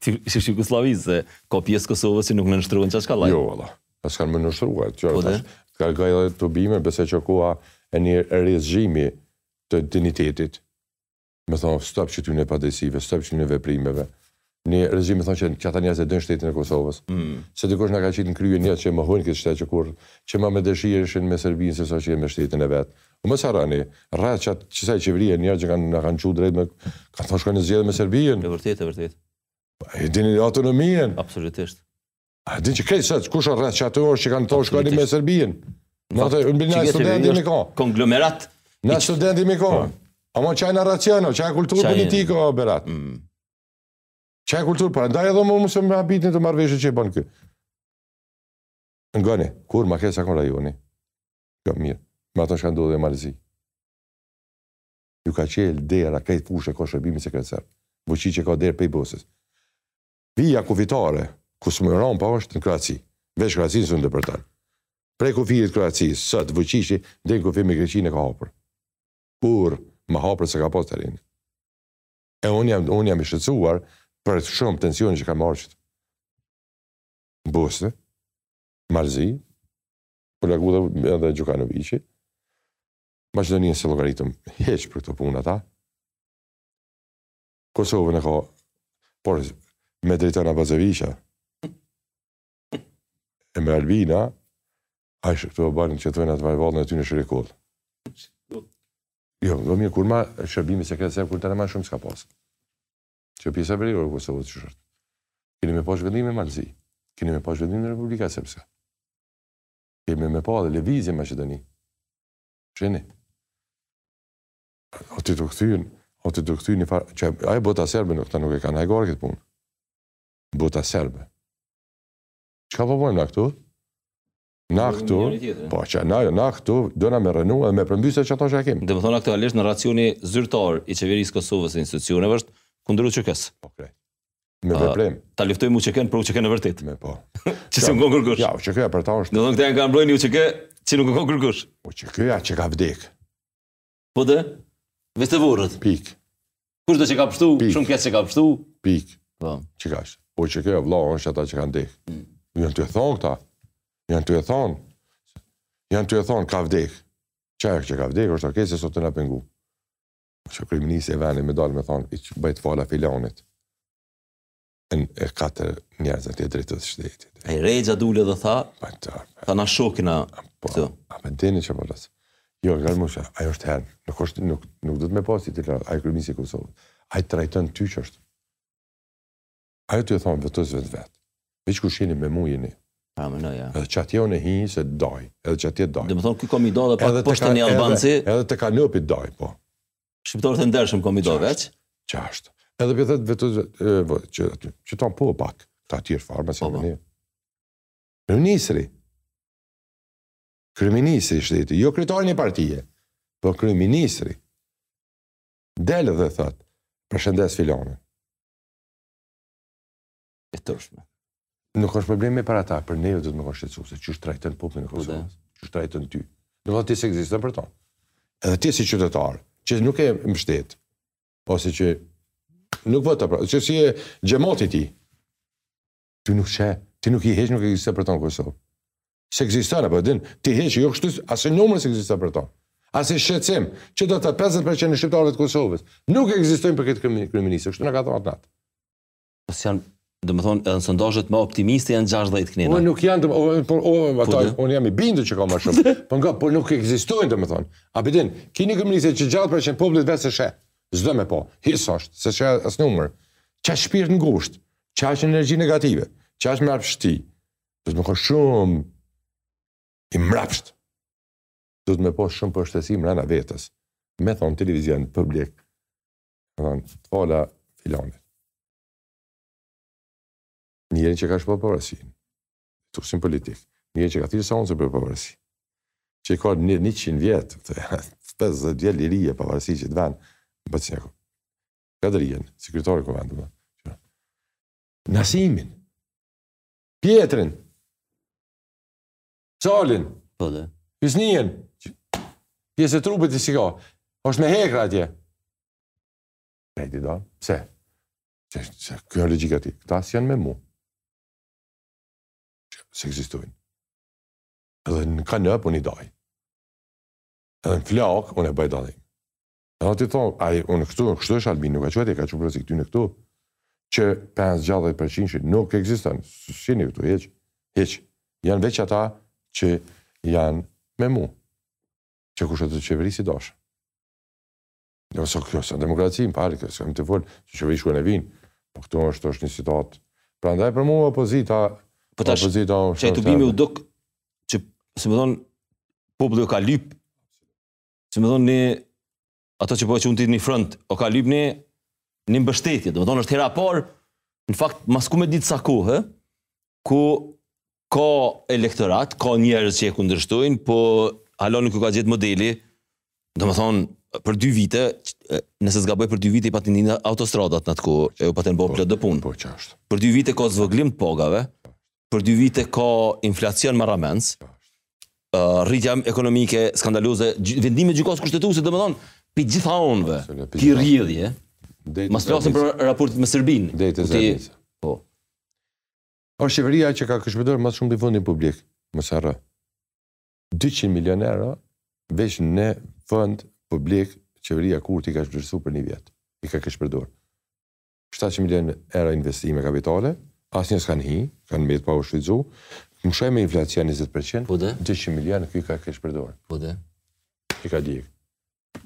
Ti si si Jugosllavi se ka pjesë Kosovës që nuk nënshtrohen çka shkallaj. Jo valla. Ka s'kan me u nënshtrua. Kjo po tash ka gaj edhe tubime, besoj që koha e një rizgjimi të dinjitetit. Me thonë stop qëtyne padrejtësive, stop qëtyne veprimeve. Një rizgjim me thonë që qata njerëz e dojnë shtetin e Kosovës. Mm. Se dikush na ka qitë në krye njerëz që mohojnë këtë shtet që kur që ma me dëshirë ishin me Serbinë se sa që janë me shtetin e vet. Mos harroni, rreth qësaj qeverie njerëz që kanë na kanë çu drejt e kanë thonë shkojmë në zgjedhje me Serbinë. E vërtetë, e vërtetë. E dini autonominë. Absolutisht. A din që krejt sot kush është rraccat orë që kanë thonë shkojmë me Serbinë. Në atë mbi na studentë jemi kon. Konglomerat. Na studentë jemi kon. Po. Amo qaj narracion, qajo kulturë politike o berbat. Mm. Qajo kulturë, prandaj edhe më mos më habitni për marrëveshjet që bën këtu. Gani, kurrë ma keq s'a kon rajoni. Jo, mirë. Me ato që ka ndodhur në Mal të Zi. Ju ka çel dera krejt fushë ka shërbimi sekret serb. Vuçiçi ka derë prej Bosnës. Vija kufitare, ku s'më ron pa është në Kroaci. Veç Kroaci s'un depërton. Prej kufinit Kroaci, sot Vuçiçi deri në kufi me Greqinë e ka hapur. Kurr më hapur s'e ka pas terrenin. E unë jam, unë jam i shqetësuar për shumë tensione që ka marrë që Bosnë, Mal të Zi, për Laguda edhe Gjukanovici. Maqedoninë s'e llogaritëm hiç për këto punë ata. Kosovën e ka, por me Dritan Abazoviqin, e me Albinin, a i shëptu e banë që të vënë atë vajvallën e ty në shërikol. Jo, do mirë, kur ma shërbimi se këtë se, kur të në ma shumë s'ka pasë. Që pjesa veriore e Kosovës që shërtë. Kemi me pa zhvillime Mal t'Zi, kemi me pa zhvillime Republika Serpska. Kemi me pa dhe lëvizje Maqedoni. Shini. O ti të këthyjnë, o ti të këthyjnë një farë, që ajo bota serbe nuk të nuk e kanë hajgare këtë punë. Bota serbe. Çka po bojmë na këtu? Na këtu, po që na jo, na këtu, dona me rrënu edhe me përmbysë qato që e kemi. Domethonë aktualisht narracioni zyrtar i qeverisë Kosovës e institucioneve është kundër UÇK-së. Po krejt. Me veprim. Ta luftojmë UÇK-n për UÇK-n e vërtet. Me po. që s'e ngon kërkush. Ja, UÇK-ja për ta është. Do të thonë këta janë kanë mbrojnë UÇK që nuk ngon kërkush. UÇK-ja që ka vdek. Po dhe? Veç te vorret. Pik. Kush do që ka pshtu, shumë keq që ka pshtu. Pik. Po. Që ka është. UÇK-ja vla është ata që kanë vdek. Mm. Janë të e thonë këta. Janë të e thonë. Janë të e thonë ka vdek. Qaj që ka vdek është okej se s'ka me na pengu. Që kryeministri i vendit me dalë me thonë i qofshin fala filanit e katër njerëz n'atë drejtësi të shtetit. Ai Rexha duel dhe tha, pa ta. Tha na shokina. Po. A e dini që po lësë? Jo, gjerë musha, ajo është herë. Nuk, është, nuk, nuk do të me pasi të lërë, ai kryeministri Kosovës. Ai të trajton ty qashtu. Ai t'thotë vetos vetë vetë. Veç kush jeni me mu jeni. Pa më nëja. Edhe qatje unë e hi se daj. Edhe qatje daj. Domethonë ky kombin e do dhe pak poshtë një albanci. Edhe të ka nëpit daj, po. Shqiptarët e ndershëm kombin do veç. Qashtu. Edhe pse thotë vetë të që, që ta po pak, ta tjerë farë, me se po, po. në një. Ministri, kryeministri shtetit, jo kryetari një partije, po kryeministri, del dhe thotë, përshëndes filanin. e tërshme. Nuk është problem me e pa ata, për neve duhet me konë shqetësuese qashtu trajton popullin e po, Kosovës, qashtu trajton ty. Domethonë ti s'ekziston për ta. Edhe ti si qytetarë, që nuk e mështet, ose që nuk voton pra, që si e gjemoti ti, Ty nuk qe, ti nuk hiç nuk ekziston për to n'Kosovë. S'ekziston apo din, ti hiç jo kështu, as si numër s'ekziston për to. As si shqetësim, që do të thotë 50% e shqiptarëve të Kosovës nuk ekzistojnë për këtë kryeministër, kështu na ka thënë atë. Pas janë domethonë edhe në sondazhet më optimiste janë 60 kënena. Unë nuk janë, por o, ata, po unë jam i bindu që ka më shumë, po nga, po nuk ekzistojnë domethonë. A pëtën, kini kryeministër që gjatë përçan poplit vetë se shë, zdo me po, hisë është, s'e sheh as numër, qe shpirtngusht, Qa është energji negative? Qa është mrapshti? Duhet me konë shumë i mrapsht. Duhet me pas shumë poshtërsi mrena vetes. Me thonë n'televizion publik. Me thonë të fala filanit. Njerit që e ka shpall pavarësinë. Të usim politik. Njerin që e ka thirr seancën për pavarësi. Që i ka 100 vjet. Të 50 vjet liri e pavarësi këtë ven. Më bëtë si një Kadrinë, sekretar i kuvendit, më. Nasimin, Pjetrin, Salin, po de. Hysnin, pjesë e trupit s'i ka, është me hekra atje. E ti do, pse? Se, se kjo është logjika e tij, këta s'janë me mu. S'ekzistojnë. Edhe në kanop, unë i daj. Edhe në flakë, unë e bëj dallim. Edhe ti thon, ai unë këtu, kështu është Albin, nuk ka qenë atje, ka qenë profesi këtyne këtu, që 50 përqindshi, nuk ekziston, s'jeni këtu, hiq, hiq, janë veç ata që janë me mu, që kush e të qeveri si dashë. Nëse kjo s'është demokraci, më pari, kësë kam të folë, që që vishku në vinë, po këtu është, është një situatë. Prandaj për mua opozita, po tash, opozita është... Qe tubimi u duk, që, domethonë, populli o ka lyp, domethonë, një, ato që po e qun ti një front, o ka lyp një, një mbështetje, domethonë është hera e parë, në fakt, mas ku me ditë sa kohe, ku ka elektorat, ka njerëz që e kundërshtojnë, po hala nuk e ka gjetë modelin, domethonë, për dy vite, nëse s'gaboj për dy vite, i patën nis autostradat në atë kohë, e u patën bo, po, plot edhe punë. Po, për dy vite ka zvoglim të pagave, për dy vite ka inflacion marramendës, rritja ekonomike skandaloze, vendime të Gjykatës Kushtetuese, domethënë, prej gjitha anëve, ti rrjedhje, mos të flasim për raportet me Serbinë. Edhe Zajednicë. Po. Është qeveria që ka keqpërdor më së shumti fondin publik, më së rrë. 200 milion euro, veç në fond publik, qeveria Kurti ka shpenzu për një vjet. I ka keqpërdor. shtatëqind milionë euro investime kapitale, asnjë s'kanë hi, kanë mbetë pa u shfrytëzu, mshojë me inflacion njëzet për qind, dyqind milionë ky ka keqpërdorë. Po de. I ka djeg.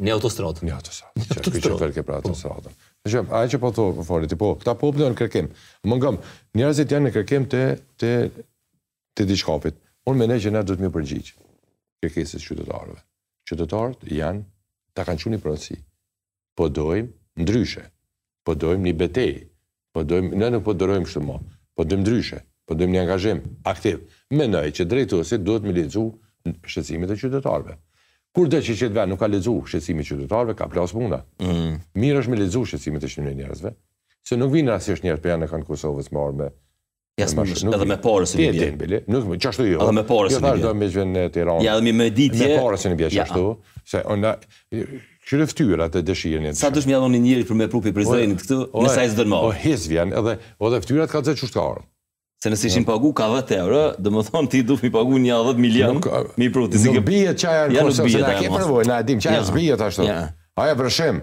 Një autostradë. Një autostradë. Një autostradë. Që qëfër ke pra po. autostradën. Në që, ajo që po të po fali, ti po, këta populli janë në kërkim. Më ngëm, njerëzit janë në kërkim të, të, të diçkafit. Unë mendoj që ne duhet me iu përgjigj kërkesës së qytetarëve. Qytetarët janë, ta kanë quni pronësi. Po dojmë ndryshe. Po dojmë një betejë. Po dojmë, ne nuk po durojmë kështu më. Po dojmë ndryshe. Po dojmë një angazhim aktiv. Mendoj që drejtuesit duhet me lexu shqetësimet e qytetarëve. Kurdo që qetë vend nuk ka lexu shqetësimet e qytetarëve, ka plas puna. Mm. Mirë është me lexu shqetësimet e qytetarëve njerëzve, se nuk vijnë rastësisht njerëz prej anë e kanë Kosovës me armë Ja s'më mëshë, edhe me pare s'e bje. Ti e din, Bili, nuk më, qashtu jo. Edhe me pare s'e bje. Jo thashtë do me gjithë në Tiranë. Ja, edhe mi me ditje. Me pare s'e bje, qashtu. Se, ona, kqyre ftyrat të dëshirë një të Sa dëshmi adhon një njëri për me pru prej Izraelit këtu, nësa i zdërma. O, his vjen, edhe, edhe ftyrat kanë qenë qështë arë. Se nëse ishin pagu ka 10 euro, domethënë ti duhet mi pagu një 10 milion, m'i pru ti. Nuk bije qaja në Kosovë, se na kemi përvojë, na e dim, qaja s'bije të ashtu. Aja vërshim,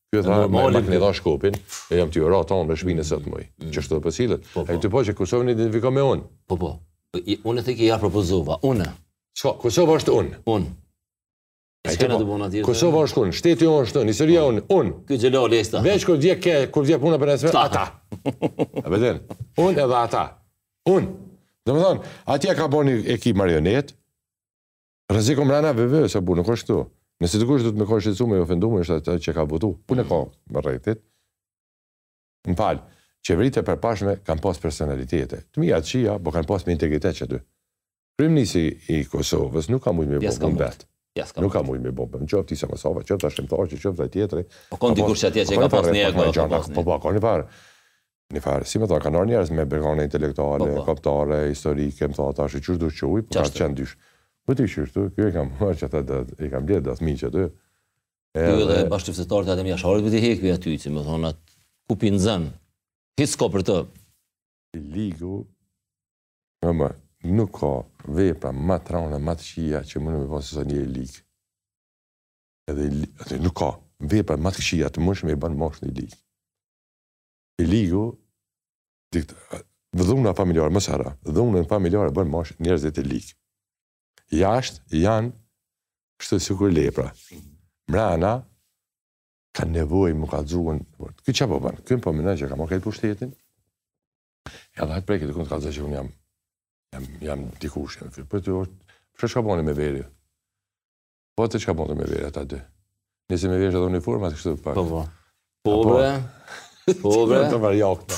Ky e tha, më Normali, makni dha shkopinj, e jam tu i ra ta unë në shpinë e sëtë mëj. Që është të pësilet. Po, A i po. të po që Kosovën e identifikon me unë. Po, po. I- Unë thikë ja propozova, unë, Ska, Kosova është unë. unë. E Ai s'kena të të bëna tjetër. Kosova është unë, shteti unë është unë, historia unë, unë. Ky Xhelali e sta. Veç kur vjen ke, kur vjen puna për nesër, Këta. ata. A beden? Unë edhe ata. Unë. Domethënë, atje ka bo një ekip marioneta, Rreziku mrena VV sepse nuk është këtu. Nëse dikush do të me akuzu me ofendu është atë që ka votu. Unë e kam rrethit. Më fal. Qeveritë e përparshme kanë pas personalitete. Të mira të kqija, po kanë pas me integritet që dy. Kryeministri i Kosovës nuk ka mujt me bë punë vet. Nuk ka mujt me bë punë. Qoftë Isa Mustafa, qoftë Hashim Thaçi, qoftë ai tjetri. Po ka dikush atje që ka pas një ego. Po po, ka një farë. Njëfarë, si me thonë, kanë ardhë njerëz me bekgraund intelektuale, kombëtare, historike, më thonë, tash qysh dushë që ujë, për po kanë qenë dyshë. Për të ishë shtu, kjo i kam marë që ata dhe, i kam mbledhë dhe thmi që të. Kjo edhe e bashkëluftëtarë të Adem Jasharit, për të hekë për aty, që më thonë, atë kupi në zënë, hitë s'ka për të. Ligu, më më, nuk ka vepra ma të randa, ma të kqija, që mund me bo sesa njeri lig. Edhe, edhe nuk ka vepra ma të kqija, të mundshme i bon ma shumë njeri lig. i ligu dhuna familjare mos harra dhunën familjare bëjnë ma shumë njerëzit e lig jashtë janë kështu sikur lepra mbrenda kanë nevojë me kallzu ky çfarë po bën ky po mendon që ka marrë këtë pushtetin edhe hajt prej këtu tu kallzu që un jam jam jam dikush jam për ty është çfarë ka bënë në veri Po të çka bëni në veri ata dy? Nëse në veri edhe uniformat kështu pak. Po po. Po bre. Po bre. Të varjok.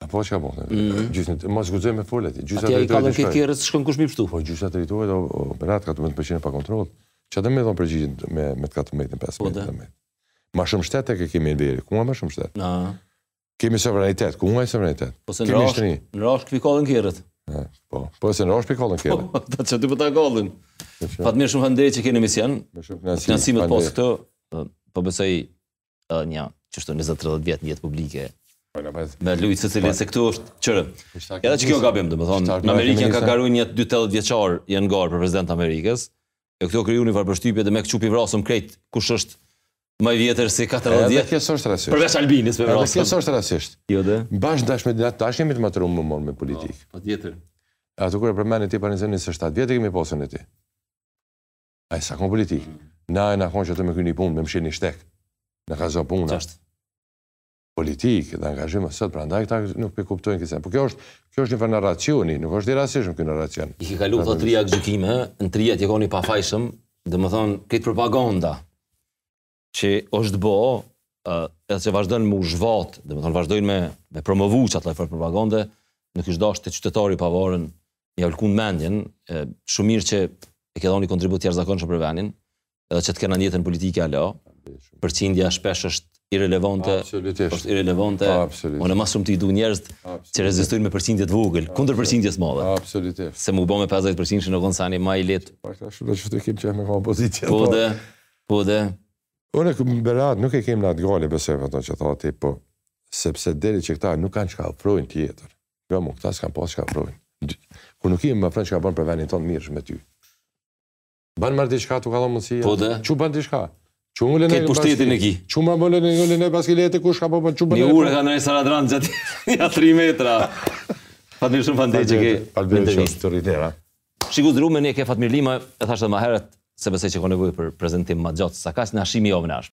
A po çka bën? Mhm. Gjithë të mos guxoj me folë. Gjithë ato i kanë këtë kërrës shkon kush më pështu. Po gjysa drejtorë do operatorë ka të mund të pëlqejnë pa kontroll. Çka do më dhon përgjigjen me me 14 15 15. Po më shumë shtet tek e kemi në veri. Ku më shumë shtet? Na. Kemi sovranitet, ku ka sovranitet? Po se në rosh, në rosh këpi kollin kjerët. Po, po se në rosh këpi kollin kjerët. Po, ta që ty po ta kollin. Fatmir shumë faleminderit që ke n'emision. Me shumë knaqsi. Knaqsi me t'pas këtu. Po, po besoj një, qashtu 20-30 vjet në jetë publike. Po, me lujtë se cilin, po. se këtu është qërë. Edhe që kjo gabim, dhe me thonë, në Amerikë janë ka garojnë dy 80 vjeçarë janë n'garë për president t'Amerikës. E këto krijun një farë përshtypje dhe me qu i vrasim krejt kush është më i vjetër se 40 vjet. Edhe kjo është rastësisht. Përveç Albinit me vra. Edhe kjo është rastësisht. Jo dhe. Bash n'dash me ditë tash jemi të maturum me u marrë me politikë. Po, po tjetër. E ato kur e përmend ti për një zënë 27 vjetë kemi posën e ti. A e sa konë politikë. Mm. Na jena konë qitu me kry ni punë, me më shirë një shteg. Në ka zë punë. Qashtu. politikë dhe angazhim sot prandaj këta nuk e kuptojnë këtë. Po kjo është kjo është një farë narracioni, nuk është i rastishëm ky narracion. I ke kaluar këto tri gjykime, në triat je konë pafajshëm, domethënë këtë propaganda që është bo, edhe që vazhdojnë me u zhvat, domethonë vazhdojnë me, me promovu qat llaj far propagande, në kështë dasht te qytetari i pavarun, një vëllkun mendjen, shumë mirë që e ke dhonë një kontribut t'jashtëzakonshëm për venin, edhe që të kena në jetën politike alo, përqindja shpesh është irrelevante, është irrelevante. Unë më shumë ti du njerëz që rezistojnë me përqindje të vogël, kundër përqindjes së madhe. Absolutisht. Se me u bo me 50% qeh konë sen më i lehtë. Pak tash do të kem qenë me opozicion. Po dhe, po dhe. Unë kem berat, nuk e kem n'atë gale besoj me ato që thotë ti po. Sepse derisa këta nuk kanë çka ofrojnë tjetër. Jo, më këta s'kan pas çka ofrojnë. Kur nuk ki me ofru çka bën për vendin tonë merresh me ty. Bën more diçka t'u ka dhënë mundësia. Po de? Çu bën diçka? Qe mandatin, pushtetin e ki. Që më më lënë në lënë paskile ty kush çka po bën çu bën. Një urë ka në Saradran gjatë ja 3 metra. Fatmir shumë faleminderit që ke. Fatmir shumë të nderuar. Shikues me ne ke Fatmir Limaj, e thashë edhe më herët, se besoj që ka nevojë për prezantim më gjatë, sa kaq, na shihemi javën e